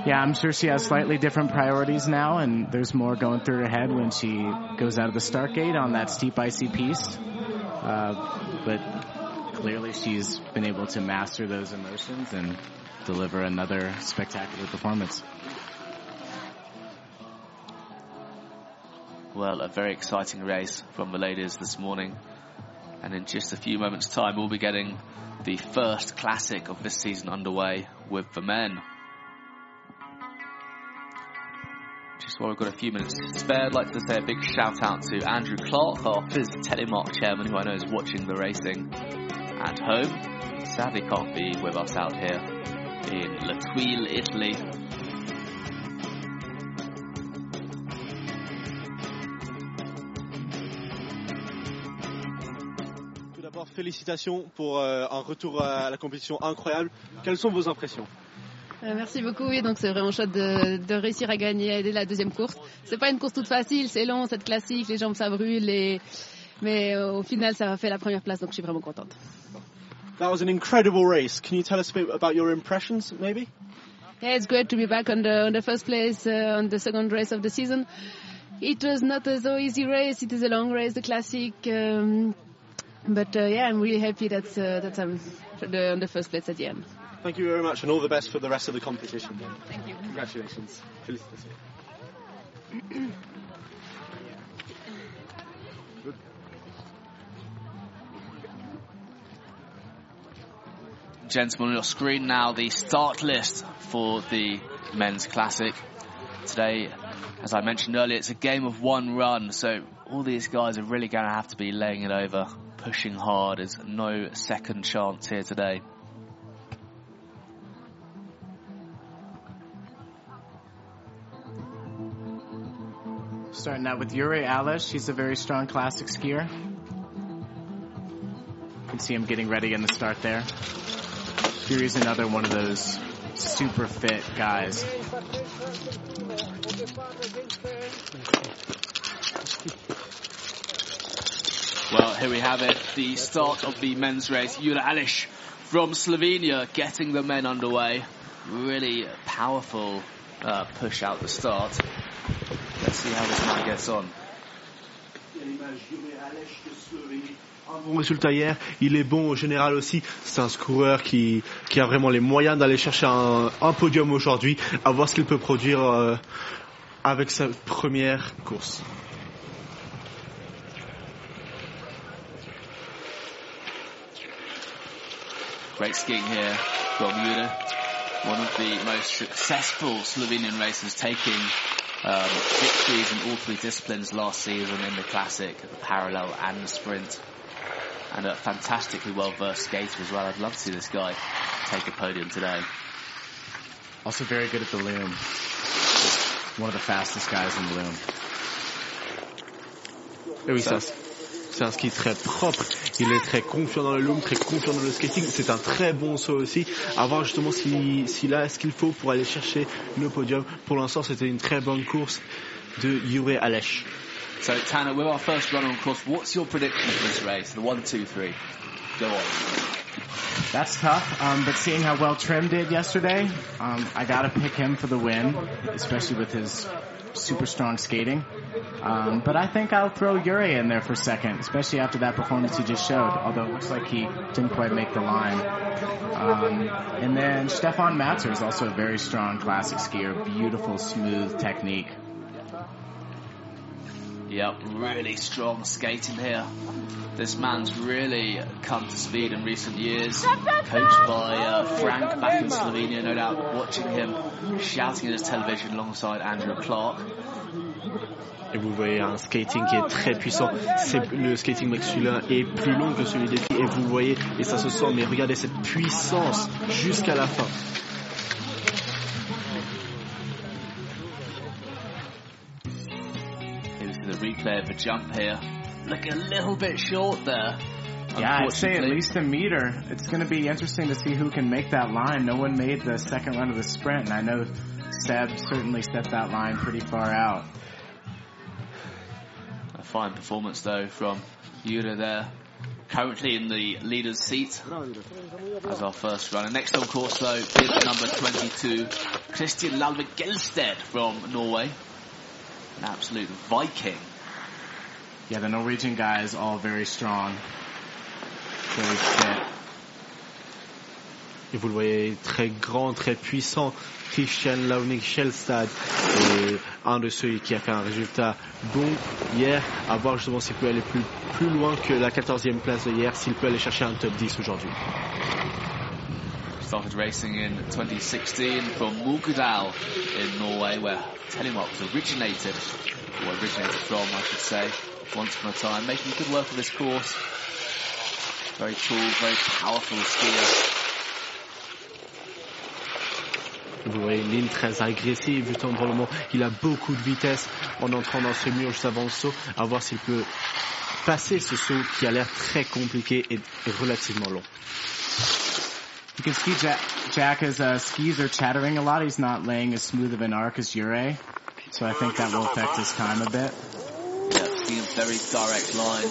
Speaker 3: Yeah, I'm sure she has slightly different priorities now, and there's more going through her head when she goes out of the start gate on that steep icy piece. Uh, but clearly she's been able to master those emotions and deliver another spectacular performance.
Speaker 2: Well, a very exciting race from the ladies this morning. And in just a few moments' time, we'll be getting the first classic of this season underway with the men. Just while we've got a few minutes spare, I'd like to say a big shout out to Andrew Clark, our FIS Telemark chairman, who I know is watching the racing at home. Sadly can't be with us out here in Italy.
Speaker 4: Tout d'abord, félicitations pour euh, un retour à la compétition incroyable. Quelles sont vos impressions? Euh, merci beaucoup. Oui, donc c'est vraiment chouette de, de, réussir à gagner dès la deuxième course. C'est pas une course toute facile, c'est long, c'est classique, les jambes ça brûle, et... mais euh, au final ça a fait la première place, donc je suis vraiment contente.
Speaker 5: That was an incredible race. Can you tell us a bit about your impressions, maybe?
Speaker 4: Yeah, it's great to be back on the, on the first place uh, on the second race of the season. It was not a so easy race. It is a long race, the classic. Um, but uh, yeah, I'm really happy that uh, that I'm the, on the first place at the end.
Speaker 5: Thank you very much, and all the best for the rest of the competition.
Speaker 4: Thank you.
Speaker 5: Congratulations.
Speaker 2: Gentlemen, on your screen now the start list for the men's classic. Today, as I mentioned earlier, it's a game of one run, so all these guys are really going to have to be laying it over, pushing hard. There's no second chance here today.
Speaker 3: Starting out with Yuri Alish. He's a very strong classic skier. You can see him getting ready in the start there. Yuri's another one of those super fit guys.
Speaker 2: Well, here we have it, the start of the men's race. Jure Alish from Slovenia getting the men underway. Really powerful uh, push out the start. Let's see how this man gets on.
Speaker 1: Un bon résultat hier, il est bon au général aussi. C'est un coureur qui, qui a vraiment les moyens d'aller chercher un, podium aujourd'hui, à voir ce qu'il peut produire euh, avec sa première course.
Speaker 2: Great skiing here from Jure, one of the most successful Slovenian racers taking um, victories in all three disciplines last season in the classic, the parallel and the sprint. And a fantastically well versed skater as well. I'd love to see this guy take a podium today.
Speaker 3: Also very good at the loom. One of the fastest guys in the loom.
Speaker 1: Et oui, ça, c'est un ski très propre. Il est très confiant dans le loom, très confiant dans le skating. C'est un très bon saut aussi. À voir justement s'il si, a ce qu'il faut pour aller chercher le podium. Pour l'instant, c'était une très bonne course de Jure Aleš.
Speaker 2: So, Tanner, with our first runner on course, what's your prediction for this race? The one, two, three. Go on.
Speaker 3: That's tough, um, but seeing how well Trym did yesterday, um, I gotta pick him for the win, especially with his super strong skating. Um, but I think I'll throw Yuri in there for second, especially after that performance he just showed, although it looks like he didn't quite make the line. Um, and then Stefan Matzer is also a very strong classic skier, beautiful, smooth technique.
Speaker 2: Yep, really strong skating here. This man's really come to speed in recent years. Coached by uh, Frank back in Slovenia, no doubt watching him shouting at his television alongside Andrew Clark.
Speaker 1: Et vous voyez un skating qui est très puissant. C'est, le skating masculin est plus long que celui des filles. Et vous voyez, et ça se sent, mais regardez cette puissance jusqu'à la fin.
Speaker 2: Here's the replay jump here. Look a little bit short there.
Speaker 3: Yeah, I'd say at least a meter. It's going to be interesting to see who can make that line. No one made the second run of the sprint, and I know Seb certainly set that line pretty far out.
Speaker 2: A fine performance though from Jure there. Currently in the leader's seat as our first runner. Next on course though is number 22, Christian Lalvik Gelsted from Norway. An absolute Viking.
Speaker 3: Yeah, the Norwegian guys all very strong. Very fit.
Speaker 1: Et vous le voyez, très grand, très puissant. Christian Launik Schelstad est un de ceux qui a fait un résultat bon hier. À voir justement s'il peut aller plus, plus loin que la 14e place de hier, s'il peut aller chercher un top 10 aujourd'hui.
Speaker 2: Started racing in 2016 from Mulkedal in Norway, where Telemark was originated, or originated from, I should say, once upon a time, making good work of this course. Very cool, very powerful skier.
Speaker 1: Vous voyez une ligne très agressive, justement pour le moment, il a beaucoup de vitesse en entrant dans ce mur juste avant le saut, à voir s'il peut passer ce saut qui a l'air très compliqué et relativement long.
Speaker 3: You can see Jack, Jack as uh, skis are chattering a lot. He's not laying as smooth of an arc as Ure. So I think that will affect his time a bit.
Speaker 2: Yeah, a very direct line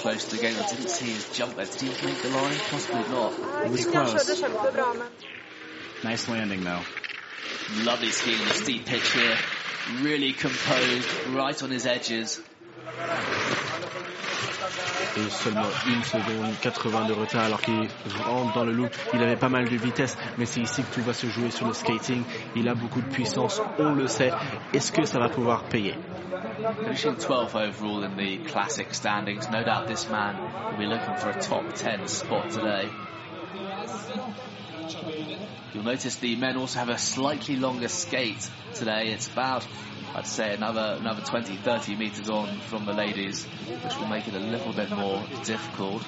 Speaker 2: close to the game. I didn't see his jump there. Did he make the line? Possibly not.
Speaker 3: It was close. Nice landing though.
Speaker 2: Lovely skiing on the steep pitch here. Really composed, right on his edges.
Speaker 1: Et seulement une seconde 80 de retard alors qu'il rentre dans le loop. Il avait pas mal de vitesse, mais c'est ici que tout va se jouer sur le skating. Il a beaucoup de puissance, on le sait. Est-ce que ça va pouvoir payer?
Speaker 2: Finishing 12th overall in the classic standings. No doubt this man will be looking for a top 10 spot today. You'll notice the men also have a slightly longer skate today. It's about I'd say another another 20, 30 meters on from the ladies, which will make it a little bit more difficult.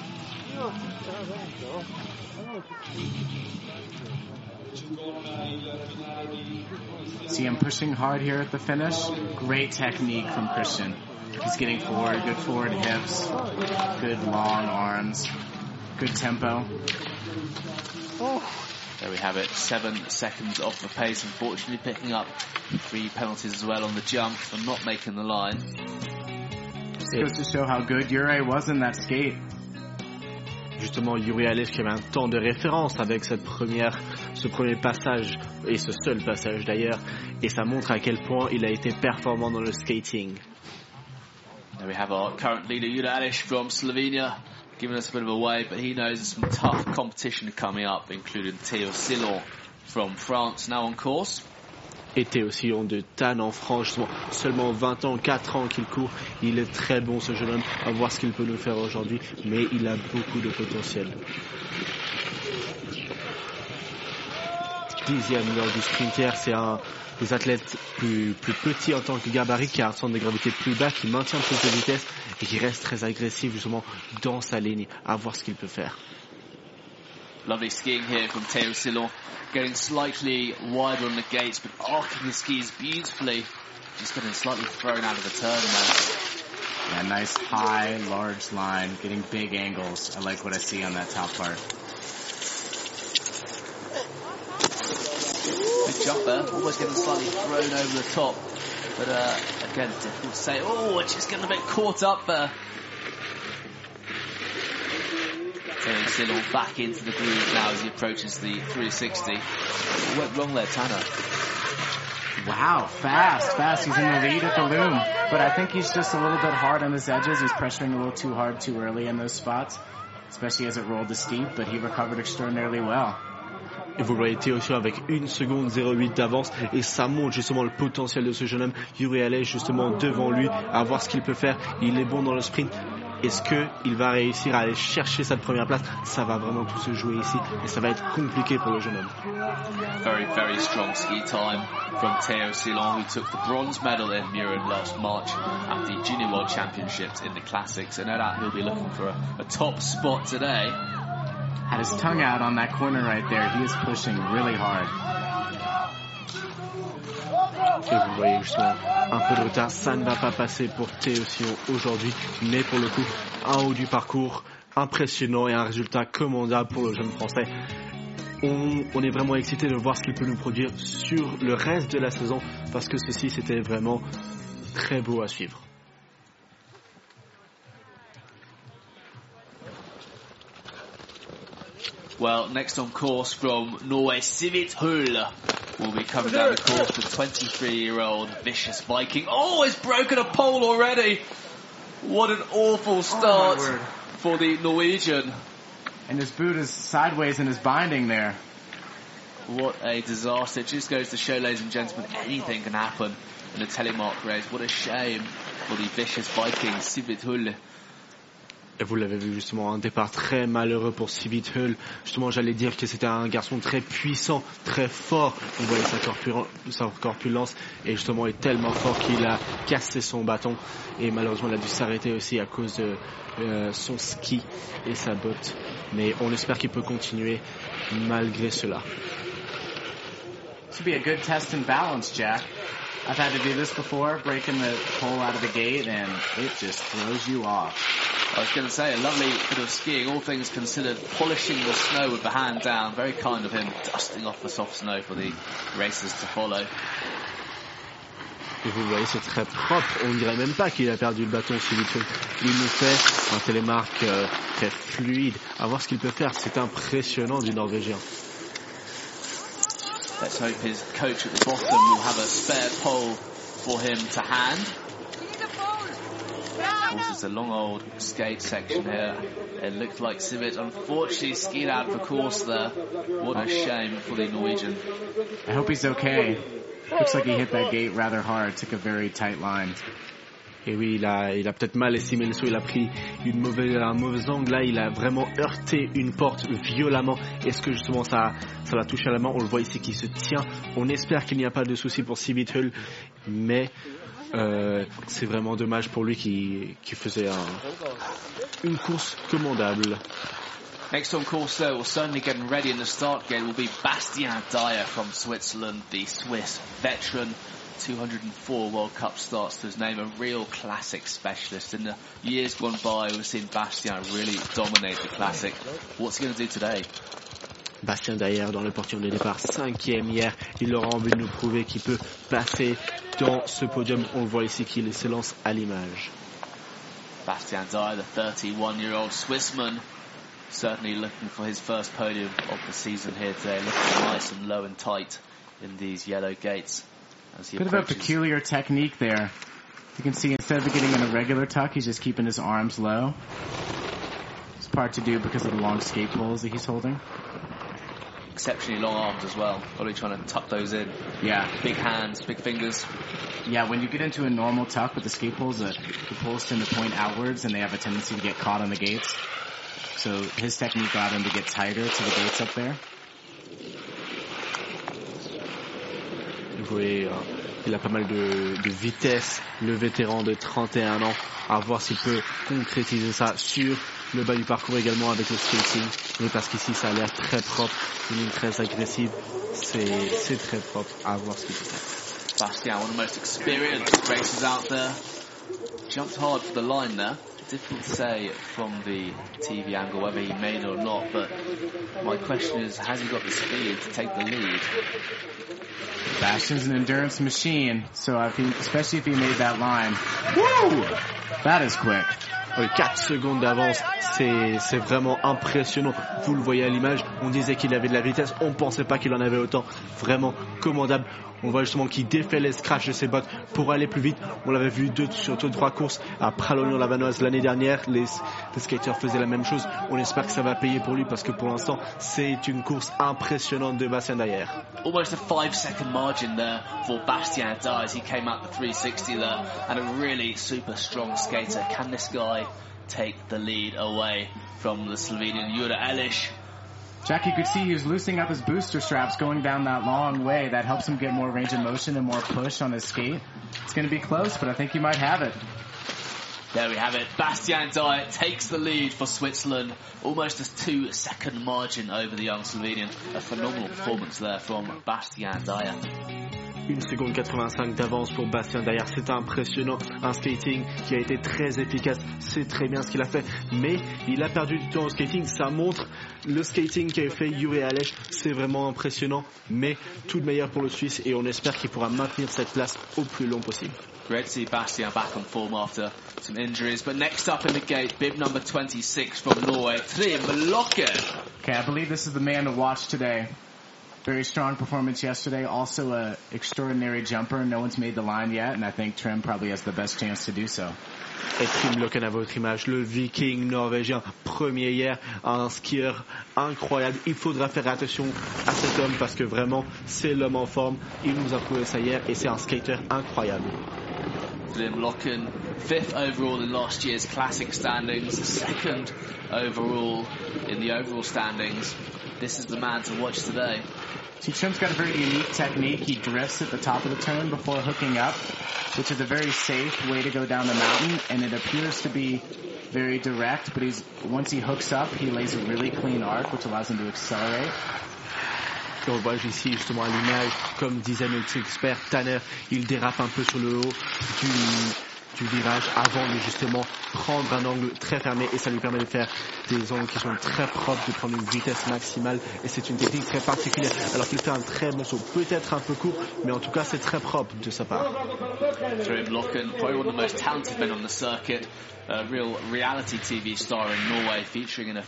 Speaker 3: See him pushing hard here at the finish. Great technique from Christian. He's getting forward, good forward hips, good long arms, good tempo. Oh.
Speaker 2: There we have it, seven seconds off the pace, unfortunately picking up three penalties as well on the jump for not making the line.
Speaker 3: Just goes to show how good Ure was in that skate.
Speaker 1: Justement, Yuri Alej qui avait un temps de référence avec cette première, ce premier passage, et ce seul passage d'ailleurs, et ça montre à quel point il a été performant dans le skating.
Speaker 2: There we have our current leader, Yuri Alej from Slovenia, giving us a bit of a but he knows there's some tough competition coming up, including Silon from France now on course.
Speaker 1: Était aussi on de Tan en France, seulement 20 ans, 4 ans qu'il court. Il est très bon ce jeune homme, à voir ce qu'il peut nous faire aujourd'hui, mais il a beaucoup de potentiel. Dixième lors du sprinter, c'est un des athlètes plus, plus petits en tant que gabarit, qui a un centre de gravité plus bas, qui maintient plus de vitesse et qui reste très agressif justement dans sa ligne, à voir ce qu'il peut faire.
Speaker 2: Lovely skiing here from Theo Silon, getting slightly wider on the gates, but arcing his skis beautifully. Just getting slightly thrown out of the turn there.
Speaker 3: Yeah, nice high, large line, getting big angles. I like what I see on that top part.
Speaker 2: Big jump there, almost getting slightly thrown over the top. But uh, again, difficult to say. Oh, it's just getting a bit caught up there. Taylor Silon back into the groove now as he approaches the 360. What went wrong there, Tanner?
Speaker 3: Wow, fast, fast. He's in the lead at the loom. But I think he's just a little bit hard on his edges. He's pressuring a little too hard too early in those spots, especially as it rolled the steep, but he recovered extraordinarily well.
Speaker 1: Et vous voyez Théo Silon avec 1 seconde 08 d'avance et ça montre justement le potentiel de ce jeune homme. Yuri Alej justement devant lui à voir ce qu'il peut faire. Il est bon dans le sprint. Est-ce qu'il va réussir à aller chercher cette première place? Ça va vraiment tout se jouer ici et ça va être compliqué pour le jeune homme.
Speaker 2: Very, very strong ski time from Theo Silon, who took the bronze medal in Murin last March at the Junior World Championships in the Classics. And no doubt he'll be looking for a, a top spot today.
Speaker 1: Et vous voyez justement un peu de retard, ça ne va pas passer pour Théo aujourd'hui, mais pour le coup, un haut du parcours impressionnant et un résultat commandable pour le jeune français. On, on est vraiment excité de voir ce qu'il peut nous produire sur le reste de la saison parce que ceci c'était vraiment très beau à suivre.
Speaker 2: Well, next on course from Norway, Sivert Hul will be coming down the course. The 23-year-old vicious Viking. Oh, he's broken a pole already. What an awful oh, start
Speaker 3: word.
Speaker 2: for the Norwegian.
Speaker 3: And his boot is sideways in his binding there.
Speaker 2: What a disaster. It just goes to show, ladies and gentlemen, anything can happen in a telemark race. What a shame for the vicious Viking, Sivert Hul.
Speaker 1: Et vous l'avez vu justement, un départ très malheureux pour Sivit Hull. Justement, j'allais dire que c'était un garçon très puissant, très fort. On voyait sa, corpul- sa corpulence et justement est tellement fort qu'il a cassé son bâton. Et malheureusement, il a dû s'arrêter aussi à cause de euh, son ski et sa botte. Mais on espère qu'il peut continuer malgré cela.
Speaker 3: Be test and balance, Jack. I've had to do this before, breaking the pole out of the gate, and it just throws you off.
Speaker 2: I was going to say, a lovely bit of skiing, all things considered, polishing the snow with the hand down. Very kind of him, dusting off the soft snow for the racers to follow.
Speaker 1: Et vous voyez, c'est très propre. On dirait même pas qu'il a perdu le bâton sur YouTube. Il nous fait un télémarque euh, très fluide. À voir ce qu'il peut faire. C'est impressionnant du Norvégien.
Speaker 2: Let's hope his coach at the bottom will have a spare pole for him to hand. Of course, it's a long old skate section here. It looked like Sivert unfortunately skied out of the course there. What a shame for the Norwegian.
Speaker 3: I hope he's okay. Looks like he hit that gate rather hard. Took a very tight line.
Speaker 1: Et oui, il a, il a peut-être mal estimé le saut, il a pris une mauvaise, un mauvais angle. Là, il a vraiment heurté une porte violemment. Est-ce que justement ça, ça l'a touché à la main? On le voit ici qui se tient. On espère qu'il n'y a pas de souci pour Sivit Hull, mais euh, c'est vraiment dommage pour lui qui, qui faisait un, une course commandable.
Speaker 2: Next on course though, or certainly getting ready in the start gate will be Bastien Dyer from Switzerland, the Swiss veteran. 204 World Cup starts to his name, a real classic specialist. In the years gone by, we've seen Bastien really dominate the classic. What's he going to do today?
Speaker 1: Bastien Dayer dans le portillon de départ, cinquième hier. Il aura envie de nous prouver qu'il peut passer dans ce podium. On le voit ici qu'il se lance à l'image.
Speaker 2: Bastien Dayer, the 31-year-old Swissman, certainly looking for his first podium of the season here today, looking nice and low and tight in these yellow gates. As he
Speaker 3: Bit of a peculiar technique there. You can see instead of getting in a regular tuck, he's just keeping his arms low. It's part to do because of the long skate poles that he's holding.
Speaker 2: exceptionally long arms as well. Probably trying to tuck those in.
Speaker 3: Yeah,
Speaker 2: Big hands, big fingers.
Speaker 3: yeah. When you get into a normal tuck with the skate poles, the, the poles tend to point outwards, and they have a tendency to get caught on the gates. So his technique allowed him to get tighter to the gates up there.
Speaker 1: Voyez, euh, il a pas mal de, de vitesse, le vétéran de 31 ans, à voir s'il peut concrétiser ça sur le bas du parcours également avec le skating. Mais parce qu'ici ça a l'air très propre, une ligne très agressive, c'est très propre, à voir ce qu'il peut faire.
Speaker 2: Bastian, one of the most experienced racers out there. Jumped hard for the line there. Difficult to say from the TV angle whether he made it or not, but my question is, has he got the speed to take the lead?
Speaker 3: Bastion's an endurance machine, so I think, especially if he made that line. Woo! That is quick.
Speaker 1: Oui, 4 secondes d'avance, c'est c'est vraiment impressionnant. Vous le voyez à l'image, on disait qu'il avait de la vitesse, on pensait pas qu'il en avait autant. Vraiment commandable. On voit justement qu'il défait les scratchs de ses bottes pour aller plus vite. On l'avait vu deux, sur deux, trois courses à Pralognan-Lavanoise l'année dernière. Les, les skaters faisaient la même chose. On espère que ça va payer pour lui parce que pour l'instant, c'est une course impressionnante de Bastien Dayer.
Speaker 2: Almost a five second margin there for Bastian Dyer as he came out the 360 there and a really super strong skater. Can this guy take the lead away from the Slovenian Jura Elish?
Speaker 3: Jack, you could see he was loosening up his booster straps going down that long way. That helps him get more range of motion and more push on his skate. It's going to be close, but I think he might have it.
Speaker 2: There we have it. Bastien Dayer takes the lead for Switzerland. Almost a two second margin over the young Slovenian. A phenomenal performance there from Bastien Dayer.
Speaker 1: 1 seconde 85 d'avance pour Bastien Dayer. C'est impressionnant. Un skating qui a été très efficace. C'est très bien ce qu'il a fait. Mais il a perdu du temps au skating. Ça montre le skating qu'a fait Yuri Alech. C'est vraiment impressionnant. Mais tout de meilleur pour le Suisse. Et on espère qu'il pourra maintenir cette place au plus long possible.
Speaker 2: Great to see Bastian back on form after some injuries. But next up in the gate, bib number 26 from Norway, Trim Locken.
Speaker 3: Okay, I believe this is the man to watch today. Very strong performance yesterday. Also a extraordinary jumper. No one's made the line yet, and I think Trim probably has the best chance to do so.
Speaker 1: Et Trim Loken à votre image, le viking norvégien, premier hier, un skieur incroyable. Il faudra faire attention à cet homme parce que vraiment, c'est l'homme en forme. Il nous a prouvé ça hier et c'est un skater incroyable.
Speaker 2: Trim Locken, fifth overall in last year's classic standings, second overall in the overall standings. This is the man to watch today.
Speaker 3: Trym's got a very unique technique. He drifts at the top of the turn before hooking up, which is a very safe way to go down the mountain, and it appears to be very direct, but he's once he hooks up, he lays a really clean arc, which allows him to accelerate.
Speaker 1: On voit ici justement à l'image, comme disait notre expert Tanner, il dérape un peu sur le haut du, du virage avant de justement prendre un angle très fermé et ça lui permet de faire des angles qui sont très propres, de prendre une vitesse maximale et c'est une technique très particulière alors qu'il fait un très bon saut, peut-être un peu court mais en tout cas c'est très propre de sa part.
Speaker 2: A real reality TV in Norway featuring in uh,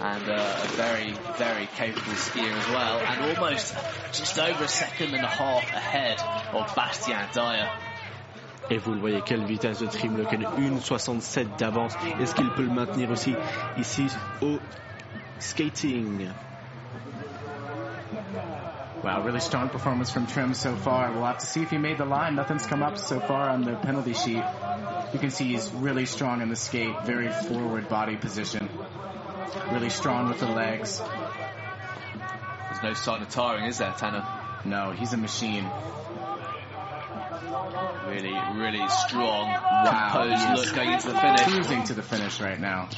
Speaker 2: and uh, a very, very capable skier as well and almost just over a second and a half ahead of Dyer.
Speaker 1: Et vous le voyez, quelle vitesse de Trym Løken, 1,67 d'avance. Est-ce qu'il peut le maintenir aussi ici au skating
Speaker 3: Wow, really strong performance from Trym so far. We'll have to see if he made the line. Nothing's come up so far on the penalty sheet. You can see he's really strong in the skate, very forward body position. Really strong with the legs.
Speaker 2: There's no sign of tiring, is there, Tanner?
Speaker 3: No, he's a machine.
Speaker 2: Really, really strong,
Speaker 3: Wow,
Speaker 2: composed
Speaker 3: he
Speaker 2: look going into the finish.
Speaker 3: Cruising to the finish right now.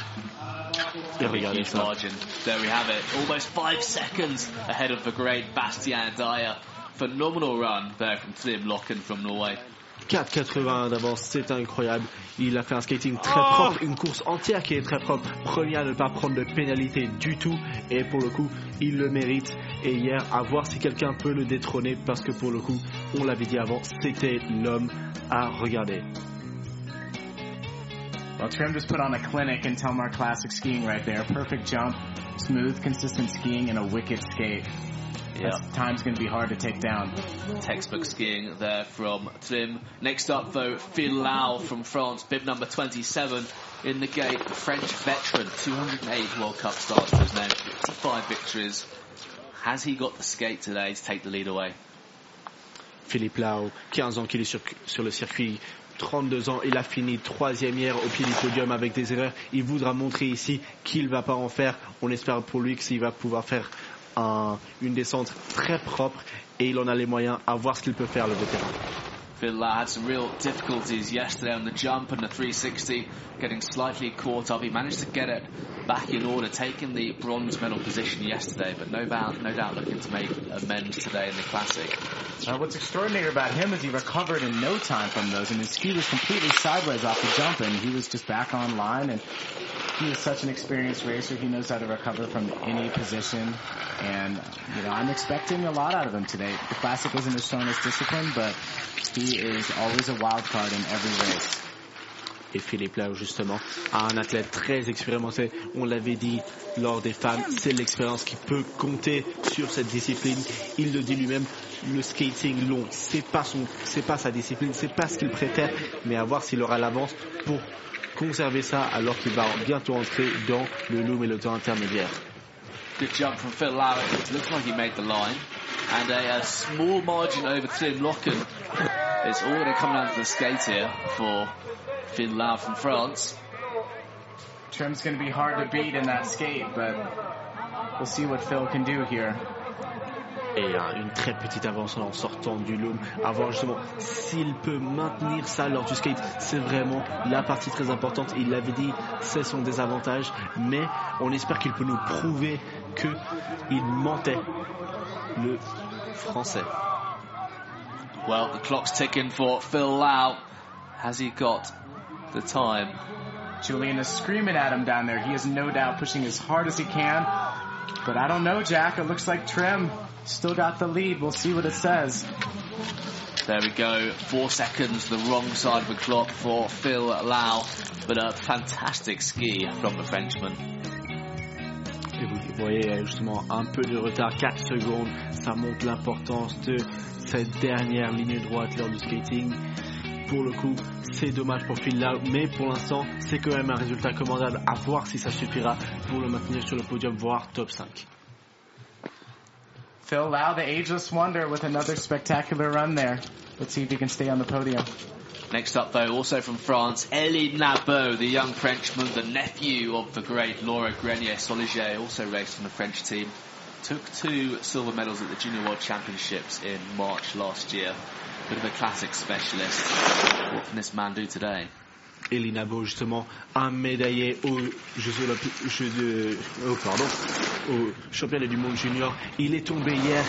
Speaker 1: Et regardez
Speaker 2: Huge margin. There we have it. Almost five seconds ahead of the great Bastien Dayer. Phenomenal run there from Trym Løken from Norway.
Speaker 1: 4,81 d'avance, c'est incroyable. Il a fait un skating très
Speaker 2: Oh
Speaker 1: propre, une course entière qui est très propre. Premier à ne pas prendre de pénalité du tout. Et pour le coup, il le mérite. Et hier, à voir si quelqu'un peut le détrôner parce que pour le coup, on l'avait dit avant, c'était l'homme à regarder.
Speaker 3: Well, Trim just put on a clinic in Telmar Classic skiing right there. Perfect jump, smooth, consistent skiing, and a wicked skate.
Speaker 2: Yeah,
Speaker 3: time's going to be hard to take down.
Speaker 2: textbook skiing there from Trym. Next up, though, Phil Lau from France, bib number 27 in the gate. French veteran, 208 World Cup starts to his name, 55 victories. Has he got the skate today to take the lead away?
Speaker 1: Philippe Lau, 15 ans qu'il est sur, sur le circuit, 32 ans, il a fini troisième hier au pied du podium avec des erreurs. Il voudra montrer ici qu'il va pas en faire. On espère pour lui qu'il va pouvoir faire un- une descente très propre et il en a les moyens à voir ce qu'il peut faire le vétéran.
Speaker 2: Phil had some real difficulties yesterday on the jump and the 360, getting slightly caught up. He managed to get it back in order, taking the bronze medal position yesterday, but no doubt, no doubt looking to make amends today in the classic.
Speaker 3: Uh, what's extraordinary about him is he recovered in no time from those, and his ski was completely sideways off the jump, and he was just back on line. And he is such an experienced racer; he knows how to recover from any position. And you know, I'm expecting a lot out of him today. The classic isn't as shown as discipline, but he is always a wild card in every race.
Speaker 1: Et Philippe Lau, justement, a un athlète très expérimenté. On l'avait dit lors des femmes, c'est l'expérience qui peut compter sur cette discipline. Il le dit lui-même, le skating long, c'est pas son, c'est pas sa discipline, c'est pas ce qu'il préfère, mais à voir s'il aura l'avance pour conserver ça alors qu'il va bientôt entrer dans le loom et le temps intermédiaire.
Speaker 2: Good jump from Phil Lau. It looks like he made the line. And a, a small margin over Tim Locken. It's all going to come down to the skate here for Phil Lau from France.
Speaker 3: Trim's going to be hard to beat in that skate, but we'll see what Phil can do here.
Speaker 1: Et euh, une très petite avance en sortant du loom. À voir justement s'il peut maintenir ça lors du skate. C'est vraiment la partie très importante. Il l'avait dit, c'est son désavantage. Mais on espère qu'il peut nous prouver qu'il mentait le français.
Speaker 2: Well, the clock's ticking for Phil Lau. Has he got the time?
Speaker 3: Julian is screaming at him down there. He is no doubt pushing as hard as he can. But I don't know, Jack. It looks like Trym still got the lead. We'll see what it says.
Speaker 2: There we go. Four seconds, the wrong side of the clock for Phil Lau. But a fantastic ski from the Frenchman.
Speaker 1: Et vous voyez justement un peu de retard, 4 secondes. Ça montre l'importance de cette dernière ligne droite lors du skating. Pour le coup, c'est dommage pour Phil Lau, mais pour l'instant, c'est quand même un résultat commandable. À voir si ça suffira pour le maintenir sur le podium, voire top 5.
Speaker 3: Phil Lau, the ageless wonder, with another spectacular run there. Let's see if he can stay on the podium.
Speaker 2: Next up, though, also from France, Elie Nabo, the young Frenchman, the nephew of the great Laura Grenier Soliger, also raced on the French team. Took two silver medals at the Junior World Championships in March last year. Bit of a classic specialist. What can this man do today?
Speaker 1: Elinabo justement un médaillé aux Jeux Olympiques, oh, pardon, au championnat du monde junior. Il est tombé hier.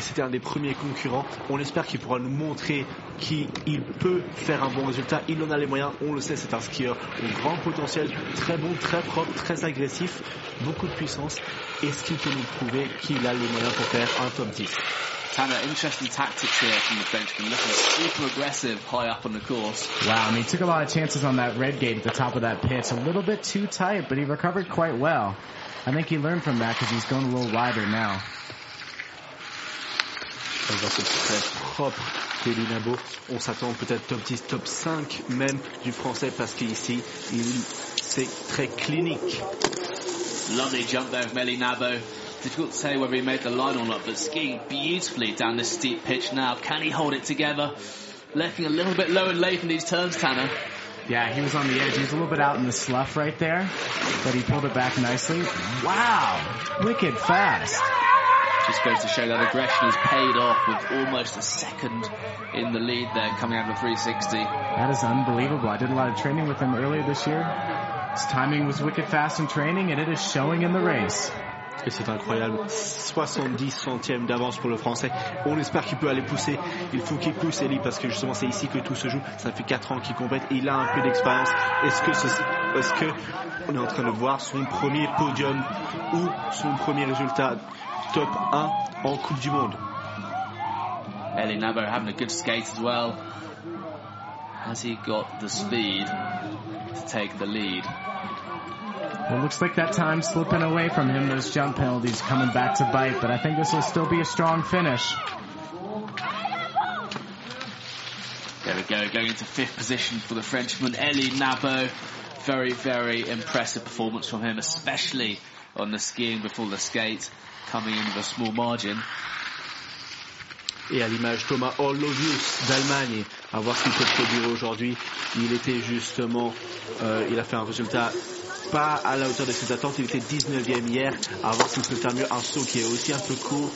Speaker 1: C'était un des premiers concurrents. On espère qu'il pourra nous montrer qu'il peut faire un bon résultat. Il en a les moyens. On le sait, c'est un skieur au grand potentiel, très bon, très propre, très agressif, beaucoup de puissance. Est-ce qu'il peut nous prouver qu'il a les moyens pour faire un top 10
Speaker 2: Tanner, interesting tactics here from the Frenchman, looking super aggressive high up on the course.
Speaker 3: Wow, I mean, he took a lot of chances on that red gate at the top of that pitch. A little bit too tight, but he recovered quite well. I think he learned from that because he's going a little wider now.
Speaker 1: très propre d'Elinabo. On s'attend peut-être top 10, top 5 même du français parce qu'ici, c'est très clinique.
Speaker 2: Lovely jump there of Melinabo. Difficult to say whether he made the line or not, but skiing beautifully down this steep pitch now. Can he hold it together? Looking a little bit low and late in these turns, Tanner.
Speaker 3: Yeah, he was on the edge. He was a little bit out in the slough right there, but he pulled it back nicely. Wow, wicked fast.
Speaker 2: Just goes to show that aggression has paid off with almost a second in the lead there coming out of the 360.
Speaker 3: That is unbelievable. I did a lot of training with him earlier this year. His timing was wicked fast in training and it is showing in the race.
Speaker 1: Et c'est incroyable. 70 centièmes d'avance pour le Français. On espère qu'il peut aller pousser. Il faut qu'il pousse, Eli, parce que justement, c'est ici que tout se joue. Ça fait 4 ans qu'il compète. Il a un peu d'expérience. Est-ce que, ce, est-ce que on est en train de voir son premier podium ou son premier résultat top 1 en Coupe du Monde?
Speaker 2: Eli Nabo having a good skate as well. Has he got the speed to take the lead?
Speaker 3: Well, it looks like that time slipping away from him. Those jump penalties coming back to bite, but I think this will still be a strong finish.
Speaker 2: There we go, going into fifth position for the Frenchman, Eli Nabo. Very, very impressive performance from him, especially on the skiing before the skate, coming in with a small margin.
Speaker 1: Et à l'image Thomas Orlovius d'Allemagne, à voir ce qu'il peut produire aujourd'hui. Il était justement, euh, il a fait un résultat pas à la hauteur de ses attentes. Il était 19e hier. À voir s'il peut faire mieux. Un saut qui est aussi un peu court.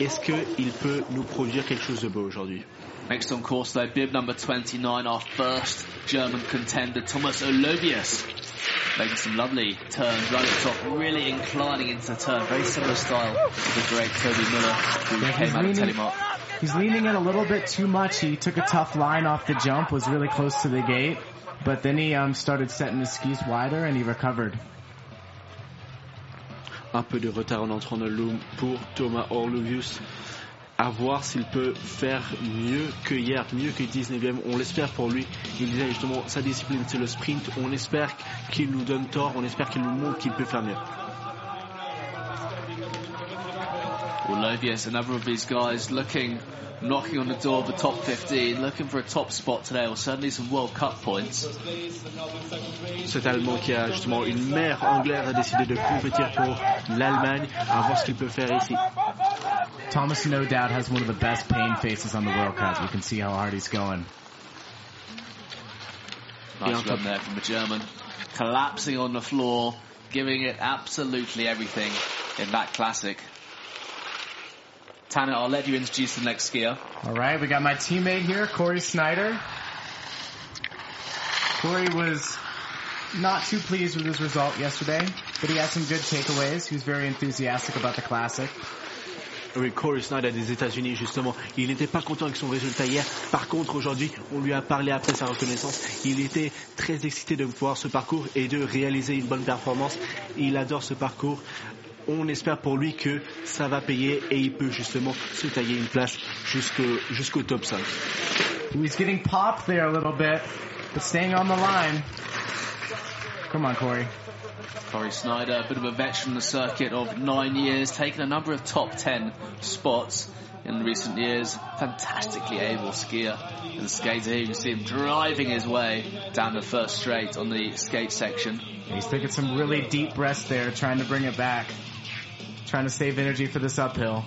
Speaker 1: Est-ce qu'il peut nous produire quelque chose de beau aujourd'hui
Speaker 2: Next on course though, bib number 29, our first German contender, Thomas Olovius. Making some lovely turns right at the top, really inclining into the turn. Very similar style to the great Toby Miller who
Speaker 3: Yeah,
Speaker 2: came
Speaker 3: he's
Speaker 2: out of Telemark.
Speaker 3: He's leaning in a little bit too much. He took a tough line off the jump, was really close to the gate, but then he um, started setting his skis wider and he recovered.
Speaker 1: Un peu de retard en entrant dans le loom pour Thomas Orlovius. À voir s'il peut faire mieux que hier, mieux que 19e. On l'espère pour lui. Il disait justement sa discipline c'est le sprint. On espère qu'il nous donne tort. On espère qu'il nous montre qu'il peut faire mieux.
Speaker 2: Olovius, another of these guys looking, knocking on the door of the top 15, looking for a top spot today, or certainly some World Cup points.
Speaker 1: Cet Allemand qui a justement une mère anglaise a décidé de compétir pour l'Allemagne. À voir ce qu'il peut faire ici.
Speaker 3: Thomas, no doubt, has one of the best pain faces on the World Cup. You can see how hard he's going.
Speaker 2: Nice
Speaker 1: Yeah,
Speaker 2: run there from the German. Collapsing on the floor, giving it absolutely everything in that classic. Tanner, I'll let you introduce the next skier.
Speaker 3: All right, we got my teammate here, Corey Snyder. Corey was not too pleased with his result yesterday, but he had some good takeaways. He was very enthusiastic about the classic.
Speaker 1: Oui, Corey Snyder des États-Unis, justement. Il n'était pas content avec son résultat hier. Par contre, aujourd'hui, on lui a parlé après sa reconnaissance. Il était très excité de voir ce parcours et de réaliser une bonne performance. Il adore ce parcours. On espère pour lui que ça va payer et il peut justement se tailler une place jusqu'au jusqu'au top 5.
Speaker 3: He was getting popped there a little bit, but staying on the line. Come on, Corey.
Speaker 2: Corey Snyder, a bit of a veteran on the circuit of nine years, taken a number of top ten spots in recent years. Fantastically able skier and skater here. You can see him driving his way down the first straight on the skate section.
Speaker 3: He's taking some really deep breaths there, trying to bring it back. Trying to save energy for this uphill.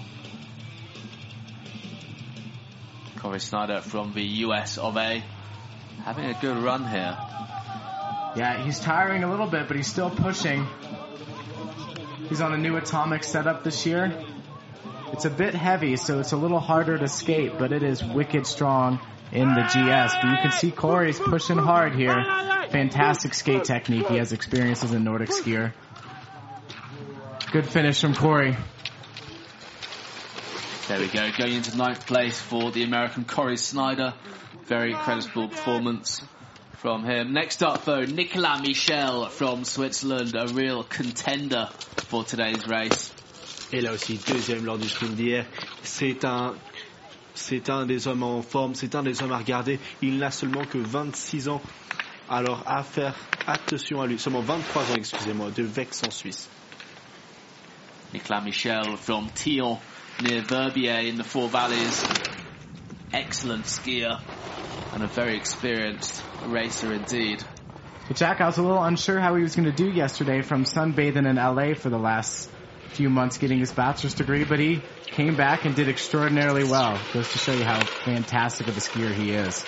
Speaker 2: Corey Snyder from the US of A. Having a good run here.
Speaker 3: Yeah, he's tiring a little bit, but he's still pushing. He's on a new atomic setup this year. It's a bit heavy, so it's a little harder to skate, but it is wicked strong. in the GS. But you can see Corey's pushing hard here. Fantastic skate technique. He has experience as a Nordic skier. Good finish from Corey.
Speaker 2: There we go, going into ninth place for the American Corey Snyder. Very creditable performance from him. Next up though, Nicolas Michel from Switzerland, a real contender for today's race.
Speaker 1: Et là aussi, deuxième lors du sprint d'hier. C'est un, c'est un des hommes en forme, c'est un des hommes à regarder. Il n'a seulement que 26 ans. Alors à faire attention à lui. Seulement 23 ans, excusez-moi, de Vex en Suisse.
Speaker 2: Nicolas Michel from Thyon near Verbier in the Four Valleys. Excellent skier and a very experienced racer indeed.
Speaker 3: Jack, I was a little unsure how he was going to do yesterday from sunbathing in LA for the last few months getting his bachelor's degree, but he came back and did extraordinarily well. Goes to show you how fantastic of a skier he is.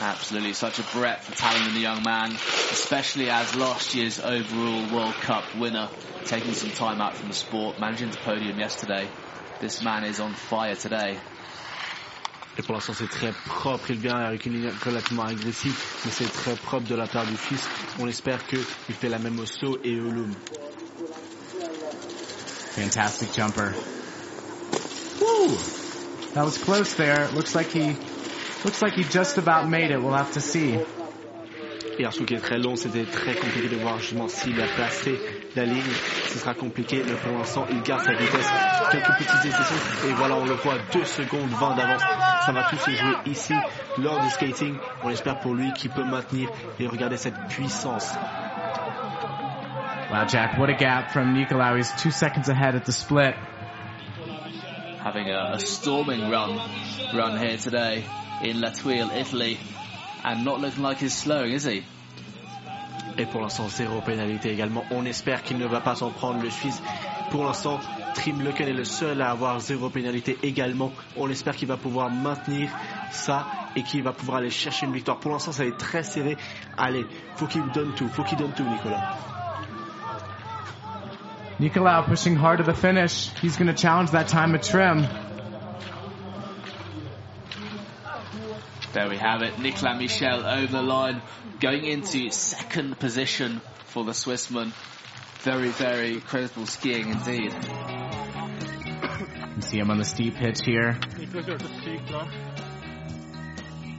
Speaker 2: Absolutely, such a breadth of talent in the young man, especially as last year's overall World Cup winner, taking some time out from the sport, managing the podium yesterday. This man is on fire today.
Speaker 1: Et pour l'instant, c'est très propre. Il vient avec une ligne relativement agressive, mais c'est très propre de la part du fils. On espère qu'il fait la même au saut et au loom.
Speaker 3: Fantastic jumper. Woo! That was close there. Looks like he looks like he just about made it. We'll have to see.
Speaker 1: Et un saut qui est très long, c'était très compliqué de voir justement s'il a placé la ligne. Ce sera compliqué, mais pour l'instant, il garde sa vitesse. Quelques petites décisions. Et voilà, on le voit 2 secondes 20 d'avance. Ça va tout se jouer ici, lors du skating. On espère pour lui qu'il peut maintenir et regarder cette puissance.
Speaker 3: Wow, Jack, what a gap from Nicolau. He's two seconds ahead at the split.
Speaker 2: Having a, a storming run, run here today in La Tuile, Italy, and not looking like he's slowing, is he?
Speaker 1: Et pour l'instant, zéro pénalité également. On espère qu'il ne va pas s'en prendre le Suisse. Pour l'instant, Trim Leken est le seul à avoir zéro pénalité également. On espère qu'il va pouvoir maintenir ça et qu'il va pouvoir aller chercher une victoire. Pour l'instant, ça est très serré. Allez, faut qu'il donne tout. Faut qu'il donne tout, Nicolas.
Speaker 3: Nicolau pushing hard to the finish. He's going to challenge that time of trim.
Speaker 2: There we have it. Nicolas Michel over the line, going into second position for the Swissman. Very, very credible skiing indeed.
Speaker 3: You see him on the steep pitch here.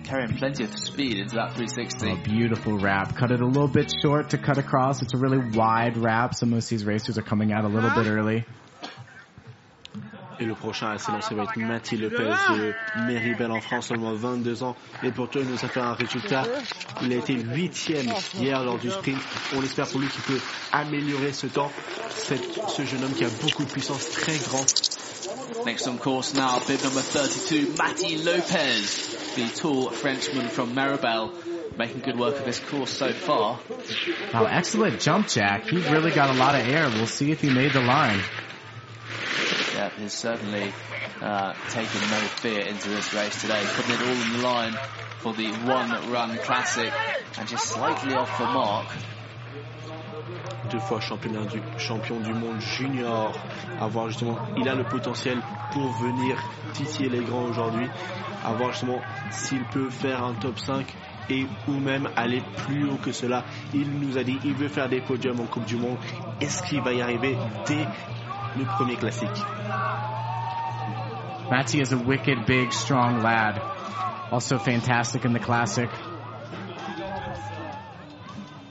Speaker 2: Carrying plenty of speed into that 360.
Speaker 3: A beautiful wrap. Cut it a little bit short to cut across. It's a really wide wrap, so most of these racers are coming out a little bit early.
Speaker 1: Et le prochain à s'élancer va être Mathieu Lopez de Méribel en France, seulement 22 ans. Et pourtant, il nous a fait un résultat. Il a été huitième hier lors du sprint. On espère pour lui qu'il peut améliorer ce temps. Cette- ce jeune homme qui a beaucoup de puissance, très grand.
Speaker 2: Next on course now, bib number 32, Matti Lopez, the tall Frenchman from Maribel, making good work of this course so far.
Speaker 3: Wow, excellent jump, Jack. He really got a lot of air. We'll see if he made the line.
Speaker 2: Yeah, he's certainly uh, taken no fear into this race today, putting it all on the line for the one-run classic, and just slightly off the mark.
Speaker 1: Deux fois champion du, champion du monde junior. À voir justement, il a le potentiel pour venir titiller les grands aujourd'hui. À voir justement s'il peut faire un top 5 et ou même aller plus haut que cela. Il nous a dit il veut faire des podiums en Coupe du Monde. Est-ce qu'il va y arriver dès le premier classique
Speaker 3: Matty is a wicked, big, strong lad. Also fantastic in the classic.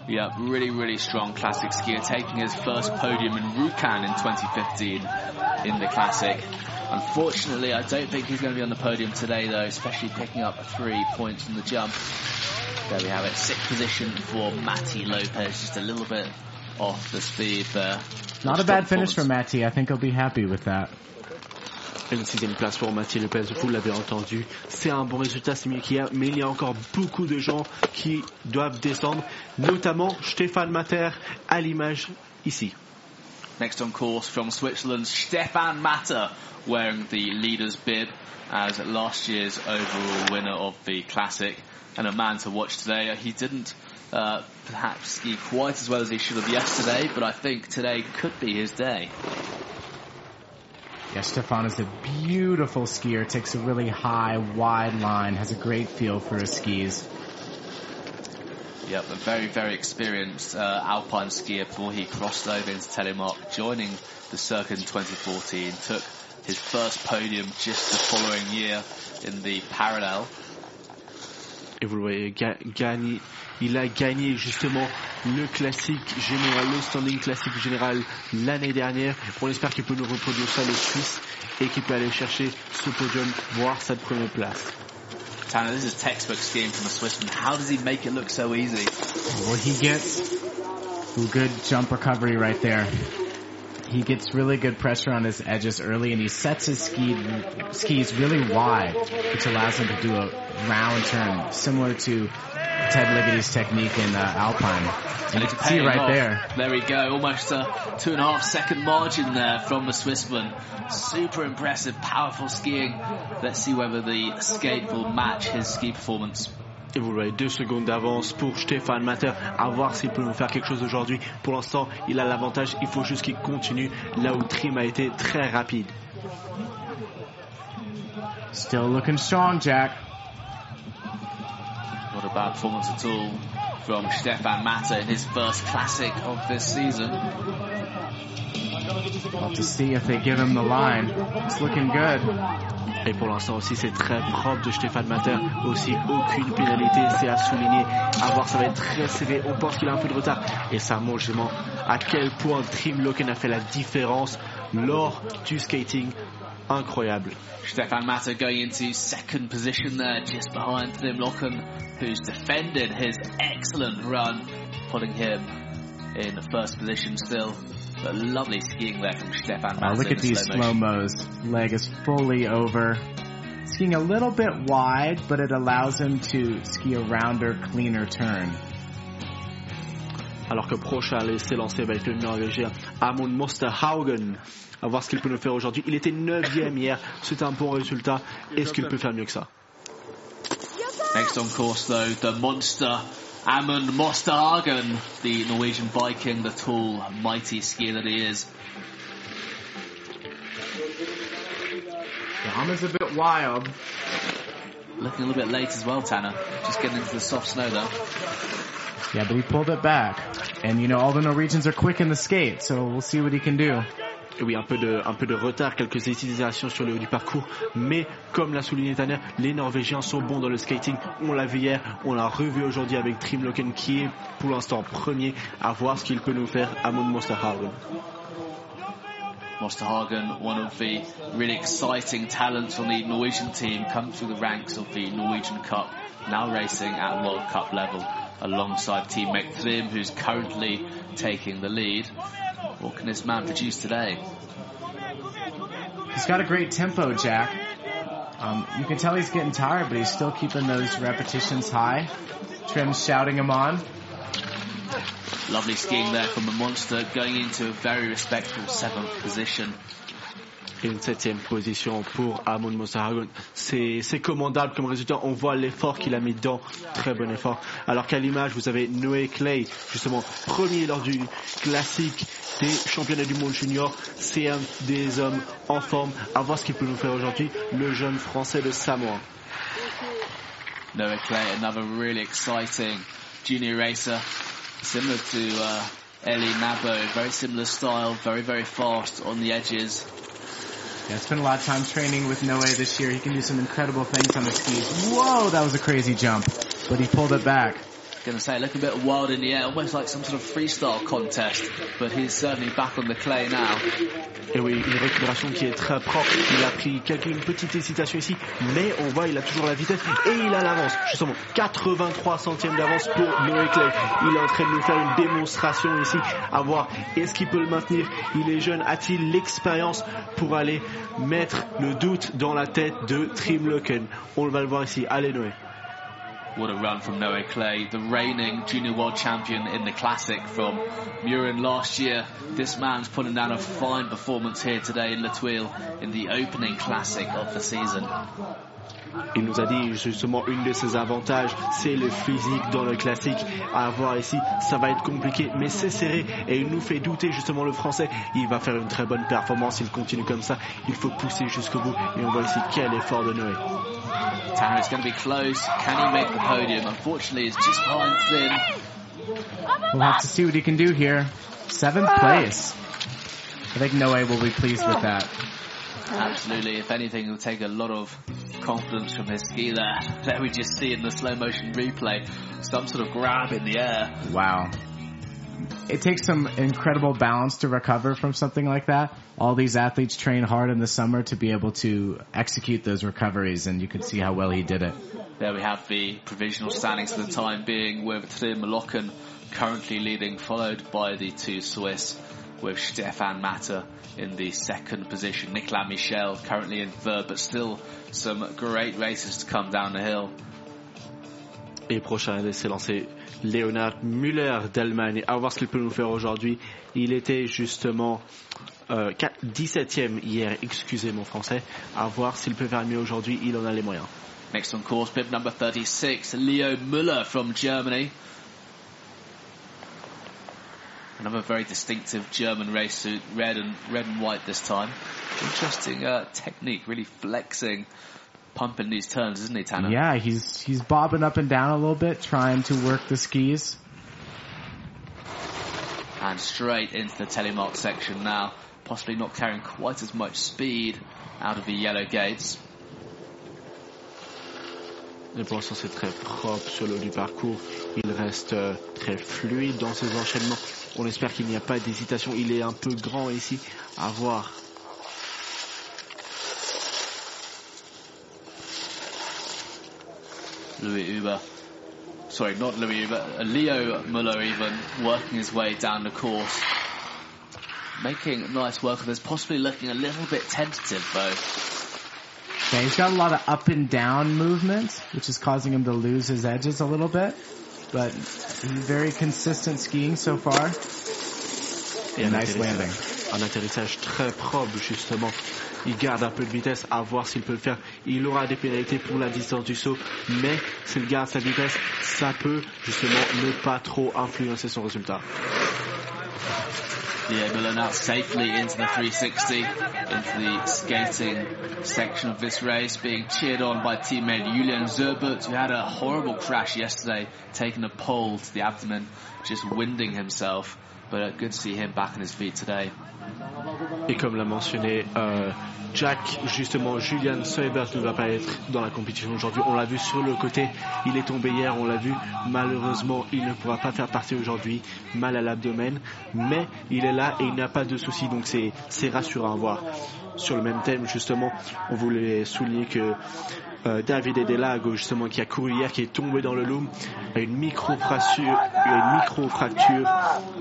Speaker 2: Yeah, really, really strong classic skier, taking his first podium in Rukan in 2015 in the classic. Unfortunately, I don't think he's going to be on the podium today, though, especially picking up three points from the jump. There we have it, sixth position for Matty Lopez, just a little bit off the speed there.
Speaker 3: Not a bad finish for
Speaker 2: performance.
Speaker 3: Matty. I think he'll be happy with that.
Speaker 1: Une sixième place pour Mathieu Lopez, vous l'avez entendu. C'est un bon résultat, c'est mieux qu'il y a, mais il y a encore beaucoup de gens qui doivent descendre, notamment Stéphane Matter à l'image ici.
Speaker 2: Next on course from Switzerland, Stefan Matter, wearing the leader's bib as last year's overall winner of the Classic, and a man to watch today. He didn't uh, perhaps ski quite as well as he should have yesterday, but I think today could be his day.
Speaker 3: Yeah, Stefan is a beautiful skier. Takes a really high, wide line. Has a great feel for his skis.
Speaker 2: Yep, a very, very experienced uh, alpine skier before he crossed over into Telemark, joining the circuit in 2014. Took his first podium just the following year in the parallel.
Speaker 1: Et vous le voyez, ga- gagné, il a gagné justement le classique général, le standing classique général l'année dernière. On espère qu'il peut nous reproduire ça le Suisse et qu'il peut aller chercher ce podium, voire cette première place.
Speaker 2: Tanner, this is a textbook skiing from a Swissman. How does he make it look so easy?
Speaker 3: Well, he gets a good jump recovery right there. He gets really good pressure on his edges early, and he sets his ski, skis really wide, which allows him to do a round turn, similar to Ted Ligety's technique in uh, Alpine. And you can see
Speaker 2: paying
Speaker 3: right
Speaker 2: off.
Speaker 3: there.
Speaker 2: There we go. Almost a two and a half second margin there from the Swissman. Super impressive, powerful skiing. Let's see whether the skate will match his ski performance.
Speaker 1: Et vous le voyez, deux secondes d'avance pour Stéphane Matter. À voir s'il peut nous faire quelque chose aujourd'hui. Pour l'instant, il a l'avantage. Il faut juste qu'il continue là où Trym a été très rapide.
Speaker 3: Still looking strong, Jack.
Speaker 2: Not a bad performance at all from Stefan Matter in his first classic of this season.
Speaker 3: We'll have to see if they give him the line. It's looking good.
Speaker 1: Et pour l'instant aussi, c'est très propre de Stéphane Matter. Aussi, aucune pénalité, c'est à souligner. À voir, ça va être très serré. On pense qu'il a un peu de retard. Et ça montre justement à quel point Trim Loken a fait la différence lors du skating. Incroyable.
Speaker 2: Stefan Matter going into second position there, just behind Trym Løken, who's defended his excellent run, putting him in the first position still. But lovely skiing there from Stefan
Speaker 3: Oh, look at
Speaker 2: the
Speaker 3: these
Speaker 2: slow
Speaker 3: slow mos. Leg is fully over. Skiing a little bit wide, but it allows him to ski a rounder, cleaner turn.
Speaker 1: Alors que prochain allait s'élancer avec le Norvégien Amund Mosterhaugen. À voir ce qu'il peut nous faire aujourd'hui. Il était 9 hier. C'est un bon résultat. Est-ce qu'il peut faire mieux que ça
Speaker 2: Next on course though, the monster Amund Mosterhagen, the Norwegian Viking, the tall, mighty skier that he is.
Speaker 3: The hum is a bit wild.
Speaker 2: Looking a little bit late as well, Tanner. Just getting into the soft snow though.
Speaker 3: Yeah, but he pulled it back. And you know, all the Norwegians are quick in the skate, so we'll see what he can do.
Speaker 1: Oui, un peu, de, retard, quelques hésitations sur le haut du parcours, mais comme l'a souligné Tanner, les Norvégiens sont bons dans le skating. On l'a vu hier, on l'a revu aujourd'hui avec Trim Loken qui est pour l'instant premier à voir ce qu'il peut nous faire à Mount Mosterhagen.
Speaker 2: Mosterhagen, one of the really exciting talents on the Norwegian team, comes through the ranks of the Norwegian Cup, now racing at World Cup level alongside teammate Thrim, who's currently taking the lead. What can this man produce today?
Speaker 3: He's got a great tempo, Jack. Um, you can tell he's getting tired, but he's still keeping those repetitions high. Trym's shouting him on.
Speaker 2: Lovely skiing there from the monster, going into a very respectable seventh position.
Speaker 1: Et une septième position pour Amund Mosterhagen. C'est commandable comme résultat. On voit l'effort qu'il a mis dedans. Très bon effort. Alors qu'à l'image, vous avez Noé Clay, justement premier lors du classique des championnats du monde junior. C'est un des hommes en forme. À voir ce qu'il peut nous faire aujourd'hui. Le jeune français de Samoa.
Speaker 2: Noah Clay, another really exciting junior racer, similar to uh, Ellie Nabo, very similar style, very, very fast on the edges.
Speaker 3: Yeah, spent a lot of time training with Noe this year. He can do some incredible things on the skis. Whoa, that was a crazy jump, but he pulled it back.
Speaker 2: Gonna say, looking a bit wild in the air, almost like some sort of freestyle contest, but he's certainly back on the clay now.
Speaker 1: Et oui, une récupération qui est très propre. Il a pris quelques, une petite hésitation ici, mais on voit il a toujours la vitesse et il a l'avance. Justement, 83 centièmes d'avance pour Noé Clay. Il est en train de nous faire une démonstration ici. À voir, est-ce qu'il peut le maintenir Il est jeune, a-t-il l'expérience pour aller mettre le doute dans la tête de Trim Loken? On va le voir ici. Allez Noé.
Speaker 2: What a run from Noah Clay, the reigning junior world champion in the classic from Murin last year. This man's putting down a fine performance here today in La Thuile in the opening classic of the season.
Speaker 1: Il nous a dit justement une de ses avantages, c'est le physique dans le classique. À voir ici, ça va être compliqué, mais c'est serré et il nous fait douter justement le français. Il va faire une très bonne performance, il continue comme ça. Il faut pousser jusqu'au bout et on voit ici quel effort de Noé.
Speaker 2: Tanner is going to be close. Can he make the podium? Unfortunately, it's just behind Finn.
Speaker 3: We'll have to see what he can do here. Seventh place. I think Noe will be pleased with that.
Speaker 2: Absolutely. If anything, it will take a lot of confidence from his ski there. There we just see in the slow motion replay some sort of grab in the air.
Speaker 3: Wow. It takes some incredible balance to recover from something like that. All these athletes train hard in the summer to be able to execute those recoveries, and you can see how well he did it.
Speaker 2: There we have the provisional standings for the time being with Trym Løken currently leading, followed by the two Swiss with Stefan Matter in the second position. Nicolas Michel currently in third, but still some great races to come down the hill.
Speaker 1: Et prochain à s'est lancé Leonard Müller d'Allemagne. À voir ce qu'il peut nous faire aujourd'hui. Il était justement euh, 17e hier, excusez mon français. À voir s'il peut faire mieux aujourd'hui. Il en a les moyens.
Speaker 2: Next on course, bib number 36, Leo Müller from Germany. Another very distinctive German race suit, red and red and white this time. Interesting uh, technique, really flexing, pumping these turns, isn't he, Tanner?
Speaker 3: Yeah, he's he's bobbing up and down a little bit, trying to work the skis.
Speaker 2: And straight into the telemark section now, possibly not carrying quite as much speed out of the yellow gates.
Speaker 1: Et pour l'instant, c'est très propre sur le du parcours. Il reste euh, très fluide dans ses enchaînements. On espère qu'il n'y a pas d'hésitation. Il est un peu grand ici. À voir.
Speaker 2: Louis Uber. Sorry, not Louis Uber. Leo Muller even working his way down the course. Making nice work of this, possibly looking a little bit tentative though.
Speaker 3: Yeah, he's got a lot of up and down movement, which is causing him to lose his edges a little bit. But very consistent skiing so far.
Speaker 1: Et un
Speaker 3: nice
Speaker 1: atterrissage-
Speaker 3: landing.
Speaker 1: Un atterrissage très propre, justement. Il garde un peu de vitesse, à voir s'il peut le faire. Il aura des pénalités pour la distance du saut, mais s'il garde sa vitesse, ça peut justement ne pas trop influencer son résultat.
Speaker 2: Leo Muller now safely into the 360, into the skating section of this race, being cheered on by teammate Julian Zerbert, who had a horrible crash yesterday, taking a pole to the abdomen, just winding himself. But uh, good to see him back on his feet today.
Speaker 1: Et comme l'a mentionné euh, Jack, justement, Julian Seubert ne va pas être dans la compétition aujourd'hui. On l'a vu sur le côté, il est tombé hier, on l'a vu. Malheureusement, il ne pourra pas faire partie aujourd'hui, mal à l'abdomen. Mais il est là et il n'a pas de soucis, donc c'est rassurant à voir. Sur le même thème, justement, on voulait souligner que euh, David Edelago, justement, qui a couru hier, qui est tombé dans le loom, a une micro-fracture, une micro-fracture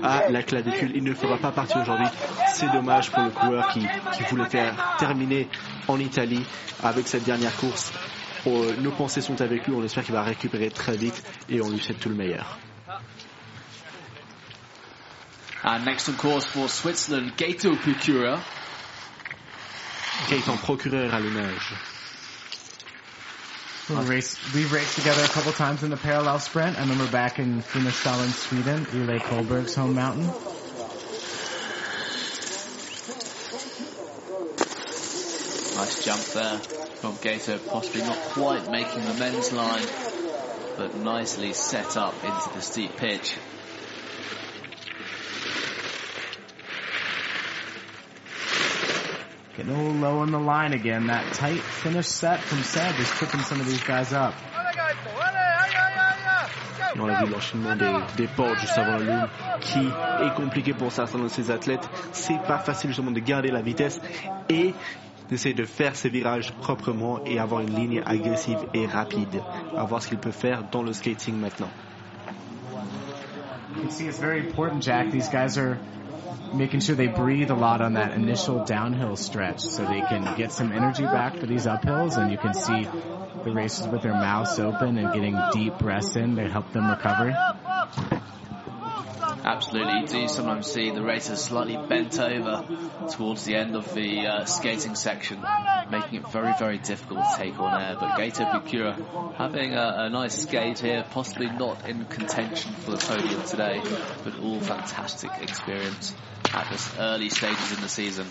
Speaker 1: à la clavicule. Il ne fera pas partie aujourd'hui. C'est dommage pour le coureur qui, qui voulait faire terminer en Italie avec cette dernière course. Euh, nos pensées sont avec lui. On espère qu'il va récupérer très vite et on lui souhaite tout le meilleur.
Speaker 2: And next on course for Switzerland, Gato Pukura.
Speaker 1: Gaëtan procureur à l'image.
Speaker 3: We race, we've raced together a couple times in the parallel sprint. I remember back in Funäsdalen, Sweden, Ile Kolberg's home mountain.
Speaker 2: Nice jump there from Gato, possibly not quite making the men's line, but nicely set up into the steep pitch.
Speaker 3: Getting a little low on the line again. That tight finish set from Seb is tripping some of these guys up.
Speaker 1: On a vu l'enchaînement des, portes juste avant le loom qui est compliqué pour certains de ces athlètes. C'est pas facile justement de garder la vitesse et d'essayer de faire ses virages proprement et avoir une ligne agressive et rapide. À voir ce qu'il peut faire dans le skating maintenant.
Speaker 3: You can see it's very important, Jack. These guys are making sure they breathe a lot on that initial downhill stretch so they can get some energy back for these uphills and you can see the racers with their mouths open and getting deep breaths in to help them recover.
Speaker 2: Absolutely, you do sometimes see the racers slightly bent over towards the end of the uh, skating section, making it very, very difficult to take on air. But Gato Picura having a, a nice skate here, possibly not in contention for the podium today, but all fantastic experience at this early stages in the season.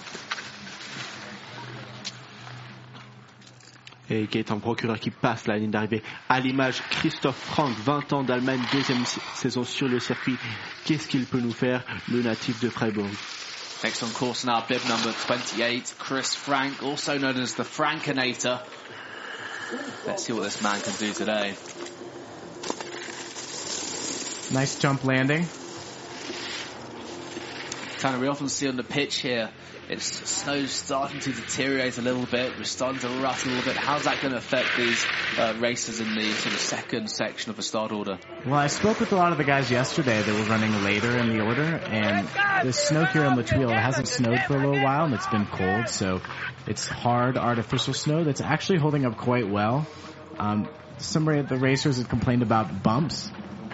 Speaker 1: Et qui est un procureur qui passe la ligne d'arrivée. À l'image, Christophe Frank, 20 ans d'Allemagne, deuxième saison sur le circuit. Qu'est-ce qu'il peut nous faire, le natif de Freiburg?
Speaker 2: Next on course now, bib number 28, Chris Frank, also known as the Frankinator. Let's see what this man can do today.
Speaker 3: Nice jump landing.
Speaker 2: Kind of we often see on the pitch here it's snow's starting to deteriorate a little bit. We're starting to rut a little bit. How's that going to affect these uh, races in the sort of second section of the start order?
Speaker 3: Well, I spoke with a lot of the guys yesterday that were running later in the order, and the snow here in Latvia hasn't snowed for a little while, and it's been cold, so it's hard artificial snow that's actually holding up quite well. Um, some of the racers have complained about bumps,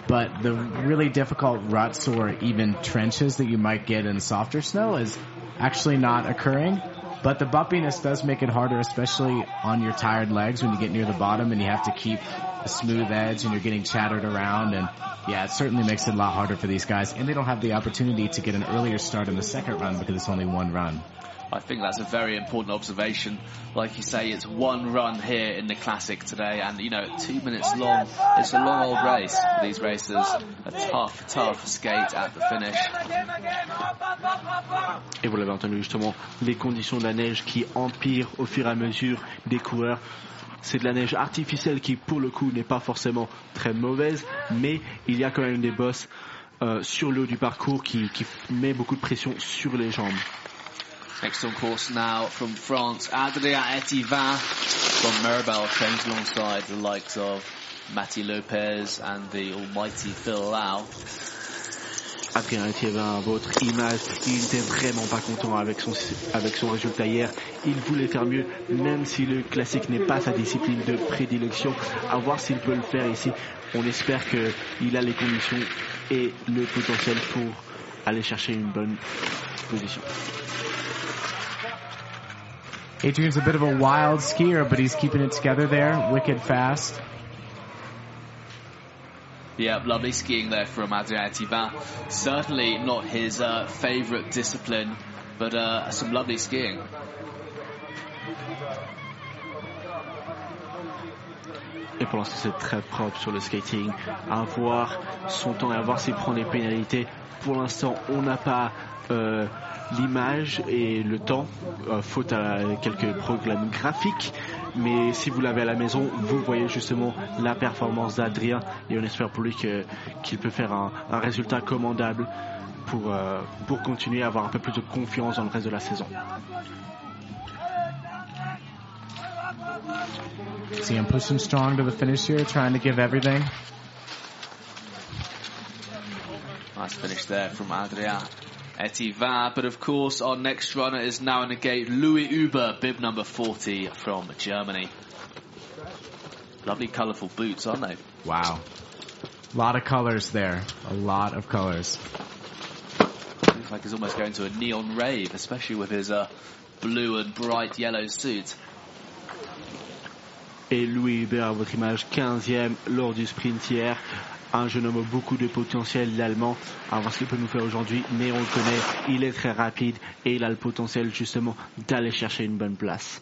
Speaker 3: but the really difficult ruts or even trenches that you might get in softer snow is actually not occurring. But the bumpiness does make it harder, especially on your tired legs when you get near the bottom and you have to keep a smooth edge and you're getting chattered around. And yeah, it certainly makes it a lot harder for these guys. And they don't have the opportunity to get an earlier start in the second run because it's only one run.
Speaker 2: I think that's a very important observation. Like you say, it's one run here in the Classic today, and you know, two minutes long. It's a long old race these racers. A tough, tough skate at the finish.
Speaker 1: Et vous l'avez entendu justement, les conditions de la neige qui empirent au fur et à mesure des coureurs. C'est de la neige artificielle qui, pour le coup, n'est pas forcément très mauvaise, mais il y a quand même des bosses euh, sur le haut du parcours qui, qui met beaucoup de pression sur les jambes.
Speaker 2: Next on course now from France, Adrien Etivin from Mirabel trains alongside the likes of Matty Lopez and the almighty Phil Lau.
Speaker 1: Adrien Etivin, votre image, il n'était vraiment pas content avec son, avec son résultat hier. Il voulait faire mieux, même si le classique n'est pas sa discipline de prédilection. À voir s'il peut le faire ici. On espère qu'il a les conditions et le potentiel pour aller chercher une bonne position.
Speaker 3: Adrian's a bit of a wild skier, but he's keeping it together there, wicked fast.
Speaker 2: Yeah, lovely skiing there from Adrien Etivin. Certainly not his uh, favourite discipline, but uh, some lovely skiing.
Speaker 1: Et pour l'instant, c'est très propre sur le skating. À voir son temps et à voir s'il prend des pénalités. Pour l'instant, on n'a pas euh, l'image et le temps, euh, faute à quelques programmes graphiques. Mais si vous l'avez à la maison, vous voyez justement la performance d'Adrien et on espère pour lui qu'il peut faire un, un, résultat commandable pour, euh, pour continuer à avoir un peu plus de confiance dans le reste de la saison.
Speaker 3: See him pushing strong to the finish here, trying to give everything?
Speaker 2: Nice finish there from Adrien. Etivin, but of course our next runner is now in the gate, Louis Uber, bib number 40 from Germany. Lovely colourful boots, aren't they?
Speaker 3: Wow. A lot of colors there. A lot of colors.
Speaker 2: Looks like he's almost going to a neon rave, especially with his uh, blue and bright yellow suit.
Speaker 1: Et Louis Hubert, à votre image, 15e lors du sprint hier. Ah, Un jeune homme beaucoup de potentiel, l'allemand. À voir ce qu'il peut nous faire aujourd'hui, mais on le connaît, il est très rapide et il a le potentiel justement d'aller chercher une bonne place.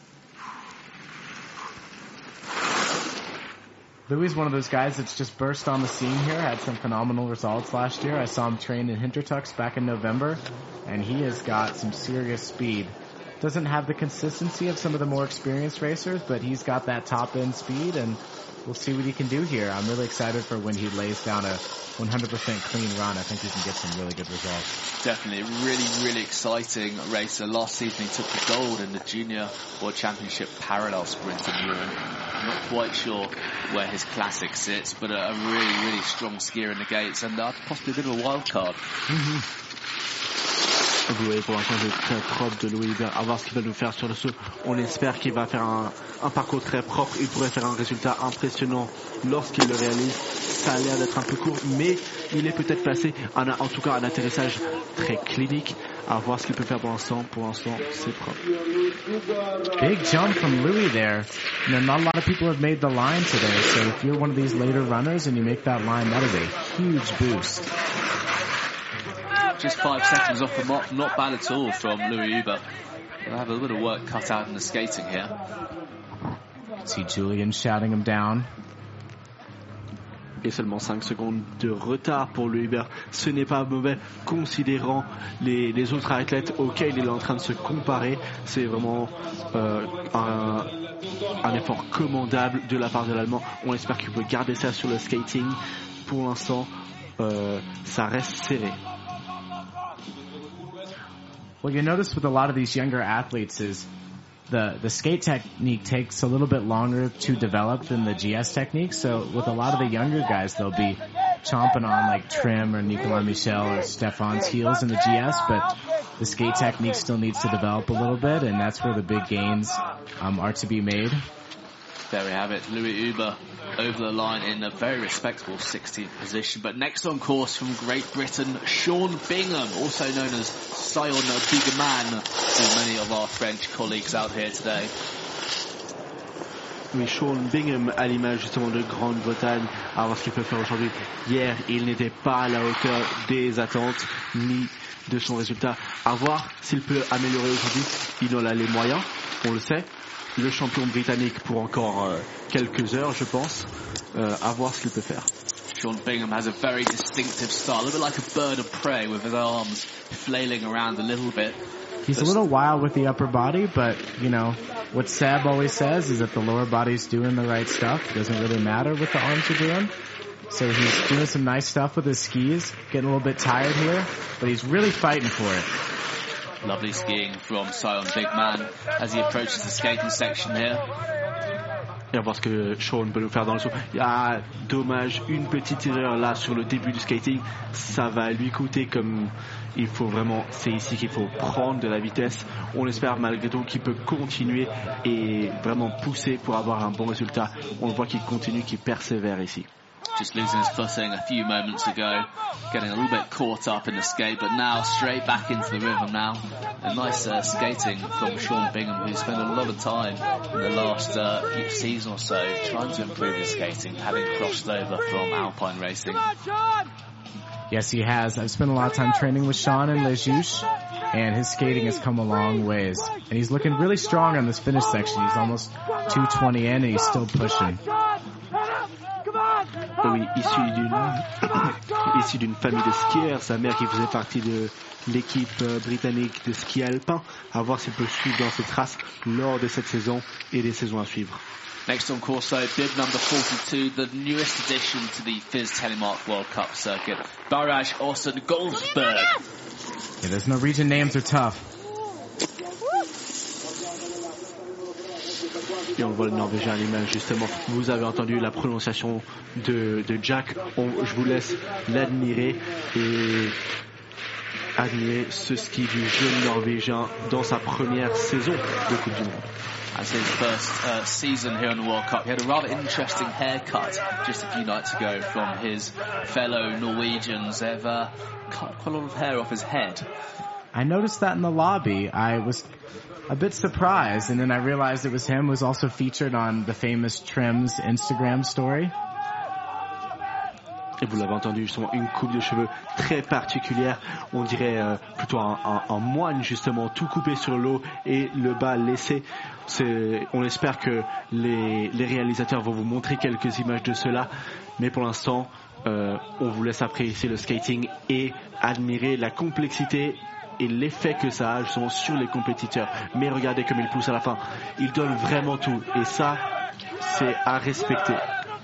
Speaker 3: Louis is one of those guys that's just burst on the scene here, had some phenomenal results last year. I saw him train in Hintertux back in November, and he has got some serious speed. Doesn't have the consistency of some of the more experienced racers, but he's got that top end speed, and we'll see what he can do here. I'm really excited for when he lays down a 100% clean run. I think he can get some really good results.
Speaker 2: Definitely, really, really exciting racer. Last season he took the gold in the Junior World Championship parallel sprint in Europe. I'm not quite sure where his classic sits, but a, really, really strong skier in the gates and uh, possibly a bit of a wild card.
Speaker 3: Mm-hmm.
Speaker 1: Vous voyez pour l'instant très propre de Louis Hubert. À voir ce qu'il va nous faire sur le saut. On espère qu'il va faire un, parcours très propre. Il pourrait faire un résultat impressionnant lorsqu'il le réalise. Ça a l'air d'être un peu court, mais il est peut-être. Un- en tout cas, un atterrissage très clinique. À voir ce qu'il peut faire pour l'instant. Pour l'instant, c'est propre.
Speaker 3: Big jump from Louis there. Not a lot of people have made the line today, so if you're one of these later runners and you make that line, that is a huge boost.
Speaker 2: Just five seconds off the mark, not bad at all from Louis Huber. He'll have a little bit of work cut out in the skating here.
Speaker 3: See Julian shouting him down.
Speaker 1: et seulement 5 secondes de retard pour le Uber. Ce n'est pas mauvais considérant les, les autres athlètes auxquels il est en train de se comparer. C'est vraiment euh, un, un effort commandable de la part de l'Allemand. On espère qu'il peut garder ça sur le skating. Pour l'instant, euh, ça reste serré.
Speaker 3: What you notice with a lot of these younger athletes is the, the skate technique takes a little bit longer to develop than the GS technique. So with a lot of the younger guys, they'll be chomping on like Trym or Nicolas Michel or Stefan's heels in the GS, but the skate technique still needs to develop a little bit, and that's where the big gains um, are to be made.
Speaker 2: There we have it. Louis Uber over the line in a very respectable 16th position. But next on course from Great Britain, Sean Bingham, also known as Sion Big Man to many of our French colleagues out here today.
Speaker 1: Oui, Sean Bingham, à l'image justement de Grande-Bretagne, à voir ce qu'il peut faire aujourd'hui. Hier, il n'était pas à la hauteur des attentes, ni de son résultat. À voir s'il peut améliorer aujourd'hui. Il en a les moyens, on le sait. Le champion britannique pour encore euh, quelques heures, je pense. Euh, à voir ce qu'il peut faire.
Speaker 2: Sean Bingham has a very distinctive style, a little bit like a bird of prey with his arms flailing around a little bit.
Speaker 3: He's a little wild with the upper body, but you know what Sab always says is that the lower body's doing the right stuff. It doesn't really matter what the arms are doing. So he's doing some nice stuff with his skis, getting a little bit tired here, but he's really fighting for it.
Speaker 2: Lovely skiing from Sion Big Man as he approaches the skating section here.
Speaker 1: Et on voir ce que Sean peut nous faire dans le saut. Ah, dommage, une petite erreur là sur le début du skating. Ça va lui coûter comme il faut vraiment, c'est ici qu'il faut prendre de la vitesse. On espère malgré tout qu'il peut continuer et vraiment pousser pour avoir un bon résultat. On voit qu'il continue, qu'il persévère ici.
Speaker 2: Just losing his footing a few moments ago, getting a little bit caught up in the skate, but now straight back into the rhythm now. A nice uh, skating from Sean Bingham, who spent a lot of time in the last uh, season or so trying to improve his skating, having crossed over from alpine racing.
Speaker 3: Yes, he has. I've spent a lot of time training with Sean and Lejuche, and his skating has come a long ways. And he's looking really strong on this finish section. He's almost 220 in, and he's still pushing.
Speaker 1: Oui, issu d'une issu d'une famille de skieurs, sa mère qui faisait partie de l'équipe euh, britannique de ski alpin, à voir s'il peut suivre dans ses traces lors de cette saison et des saisons à suivre.
Speaker 2: Next on course, though, bib number 42, the newest addition to the Fizz Telemark World Cup circuit, Baraj Orson Goldsberg.
Speaker 3: Yeah, there's no region names are tough.
Speaker 1: Et on voit le Norvégien à l'image justement. Vous avez entendu la prononciation de, de Jack. On- je vous laisse l'admirer et admirer ce ski du jeune Norvégien dans sa première saison de Coupe du Monde.
Speaker 2: As his first uh, season here in the World Cup, he had a rather interesting haircut just a few nights ago from his fellow Norwegians. They've uh, cut quite a lot of hair off his head.
Speaker 3: I noticed that in the lobby. I was a bit surprised, and then I realized it was him was also featured on the famous Trim's Instagram story.
Speaker 1: Et vous l'avez entendu justement, une coupe de cheveux très particulière. On dirait euh, plutôt un, moine justement, tout coupé sur l'eau et le bas laissé. On espère que les, les réalisateurs vont vous montrer quelques images de cela. Mais pour l'instant, euh, on vous laisse apprécier le skating et admirer la complexité et l'effet que ça a justement sur les compétiteurs. Mais regardez comme il pousse à la fin. Il donne vraiment tout. Et ça, c'est à respecter.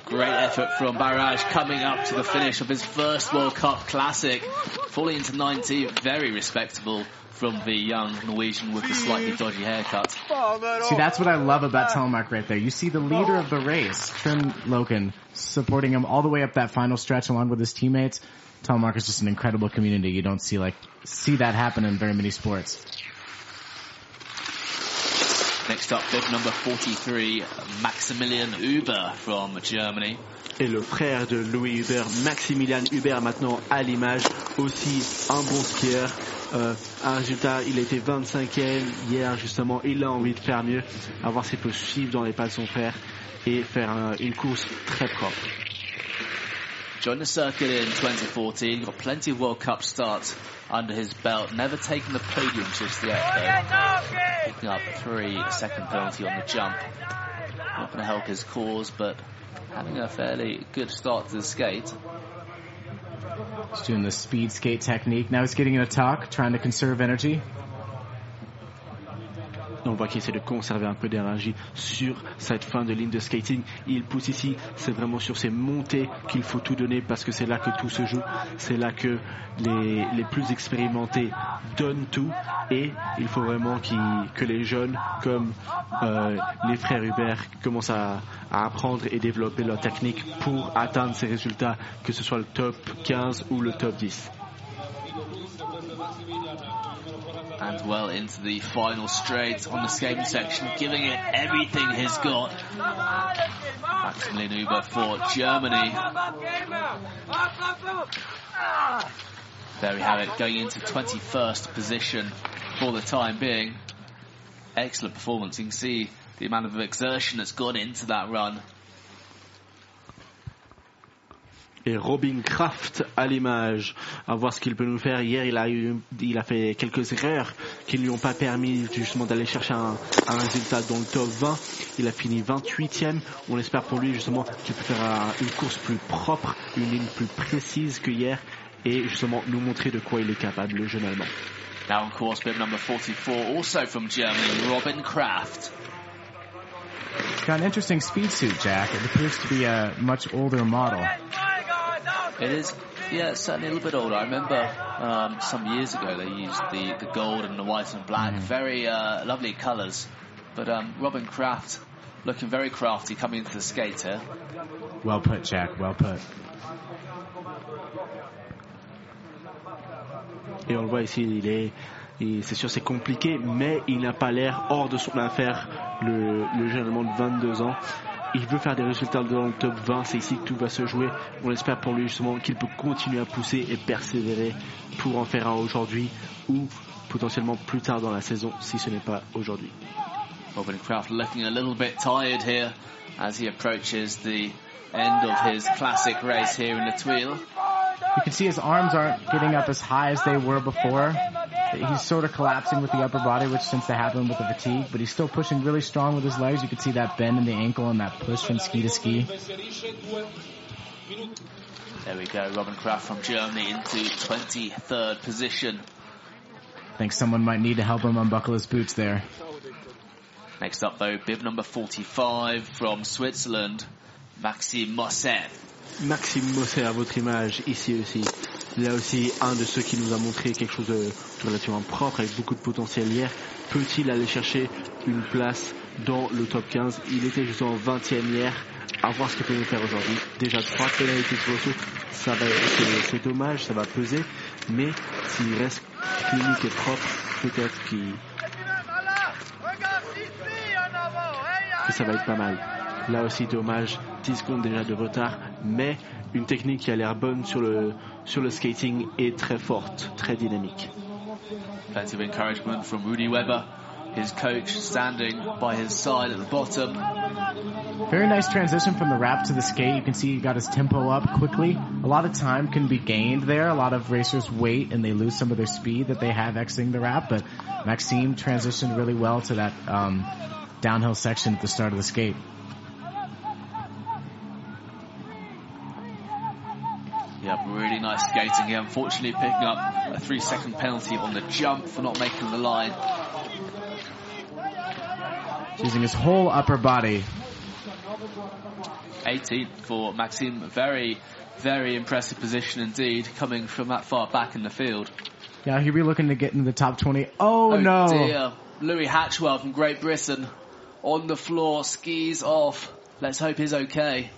Speaker 2: Great effort from Barrage coming up to the finish of his first World Cup Classic. Falling into 19th, very respectable from the young Norwegian with the slightly dodgy haircut.
Speaker 3: See, that's what I love about Telemark right there. You see the leader of the race, Trym Løken, supporting him all the way up that final stretch along with his teammates. Telemark is just an incredible community. You don't see like see that happen in very many sports.
Speaker 2: Next up, bib number 43, Maximilian Huber from Germany.
Speaker 1: Et le frère de Louis Hubert, Maximilian Hubert, maintenant à l'image, aussi un bon skieur. Euh, un résultat, il était 25e hier justement, il a envie de faire mieux, à voir s'il peut suivre dans les pas de son frère et faire un- une course très propre.
Speaker 2: Joined the circuit in 2014, got plenty of World Cup starts under his belt, never taken the podium just yet though. Picking up three second penalty on the jump. Not going to help his cause, but having a fairly good start to the skate.
Speaker 3: He's doing the speed skate technique. Now he's getting in a tuck, trying to conserve energy.
Speaker 1: On voit qu'il essaie de conserver un peu d'énergie sur cette fin de ligne de skating. Il pousse ici, c'est vraiment sur ces montées qu'il faut tout donner parce que c'est là que tout se joue. C'est là que les, les plus expérimentés donnent tout et il faut vraiment que les jeunes comme euh, les frères Hubert commencent à, à apprendre et développer leur technique pour atteindre ces résultats, que ce soit le top 15 ou le top 10.
Speaker 2: And well into the final straight on the skating section, giving it everything he's got. Maximilian Huber for Germany. There we have it, going into 21st position for the time being. Excellent performance. You can see the amount of exertion that's gone into that run.
Speaker 1: Et Robin Kraft à l'image, à voir ce qu'il peut nous faire. Hier, il a eu, il a fait quelques erreurs qui ne lui ont pas permis justement d'aller chercher un, un résultat dans le top 20. Il a fini 28e. On espère pour lui justement qu'il peut faire un- une course plus propre, une ligne plus précise que hier et justement nous montrer de quoi il est capable, le jeune Allemand.
Speaker 2: Now on course bib number 44, also from Germany, Robin Kraft.
Speaker 3: He's got an interesting speed suit, Jack. It appears to be a much older model.
Speaker 2: It is, yeah, it's certainly a little bit older. I remember um, some years ago they used the, the gold and the white and black, very uh, lovely colours. But um, Robin Kraft looking very crafty coming into the skate here.
Speaker 3: Well put, Jack. Well put.
Speaker 1: Et on le voit ici, il est, c'est sûr c'est compliqué, mais il n'a pas l'air hors de son affaire, le, le jeune Allemand de 22 ans. Il veut faire des résultats dans le top 20, c'est ici que tout va se jouer. On espère pour lui justement qu'il peut continuer à pousser et persévérer pour en faire un aujourd'hui ou potentiellement plus tard dans la saison si ce n'est pas aujourd'hui.
Speaker 2: Robin Kraft looking a little bit tired here as he approaches the end of his classic race here in the Tweel.
Speaker 3: You can see his arms aren't getting up as high as they were before. He's sort of collapsing with the upper body, which tends to happen with the fatigue, but he's still pushing really strong with his legs. You can see that bend in the ankle and that push from ski to ski.
Speaker 2: There we go, Robin Kraft from Germany into 23rd position.
Speaker 3: I think someone might need to help him unbuckle his boots there.
Speaker 2: Next up though, bib number 45 from Switzerland, Maxime Mosset.
Speaker 1: Maxime Mosset à votre image ici aussi. Là aussi, un de ceux qui nous a montré quelque chose de relativement propre avec beaucoup de potentiel hier. Peut-il aller chercher une place dans le top 15 Il était justement 20e hier. À voir ce qu'il peut nous faire aujourd'hui. Déjà trois pénalités sur le saut, ça va, c'est, dommage, ça va peser. Mais s'il reste clinique et propre, peut-être qu'il, que ça va être pas mal. Là aussi, dommage, 10 secondes déjà de retard, mais une technique qui a l'air bonne sur le, sur le skating et très forte, très dynamique.
Speaker 2: Plenty of encouragement from Rudy Weber, his coach standing by his side at the bottom.
Speaker 3: Very nice transition from the wrap to the skate. You can see he got his tempo up quickly. A lot of time can be gained there. A lot of racers wait and they lose some of their speed that they have exiting the wrap, but Maxime transitioned really well to that um, downhill section at the start of the skate.
Speaker 2: Yeah, really nice skating here. Unfortunately picking up a three second penalty on the jump for not making the line.
Speaker 3: He's using his whole upper body.
Speaker 2: 18th for Maxime. Very, very impressive position indeed, coming from that far back in the field.
Speaker 3: Yeah, he'll be looking to get into the top 20. Oh,
Speaker 2: Oh
Speaker 3: no.
Speaker 2: dear. Louis Hatchwell from Great Britain on the floor, skis off. Let's hope he's okay.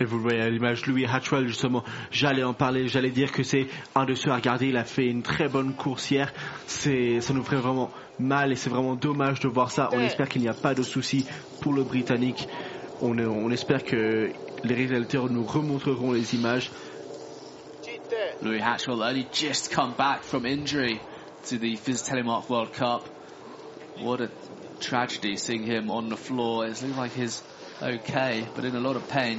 Speaker 1: Et vous le voyez à l'image, Louis Hatchwell, justement, j'allais en parler, j'allais dire que c'est un de ceux à regarder, il a fait une très bonne course hier, c'est, ça nous ferait vraiment mal et c'est vraiment dommage de voir ça, on espère qu'il n'y a pas de soucis pour le Britannique, on, on espère que les réalisateurs nous remontreront les images,
Speaker 2: Louis Hatchwell only just come back from injury to the Fizz Telemark World Cup. What a tragedy seeing him on the floor. It looks like he's okay, but in a lot of pain.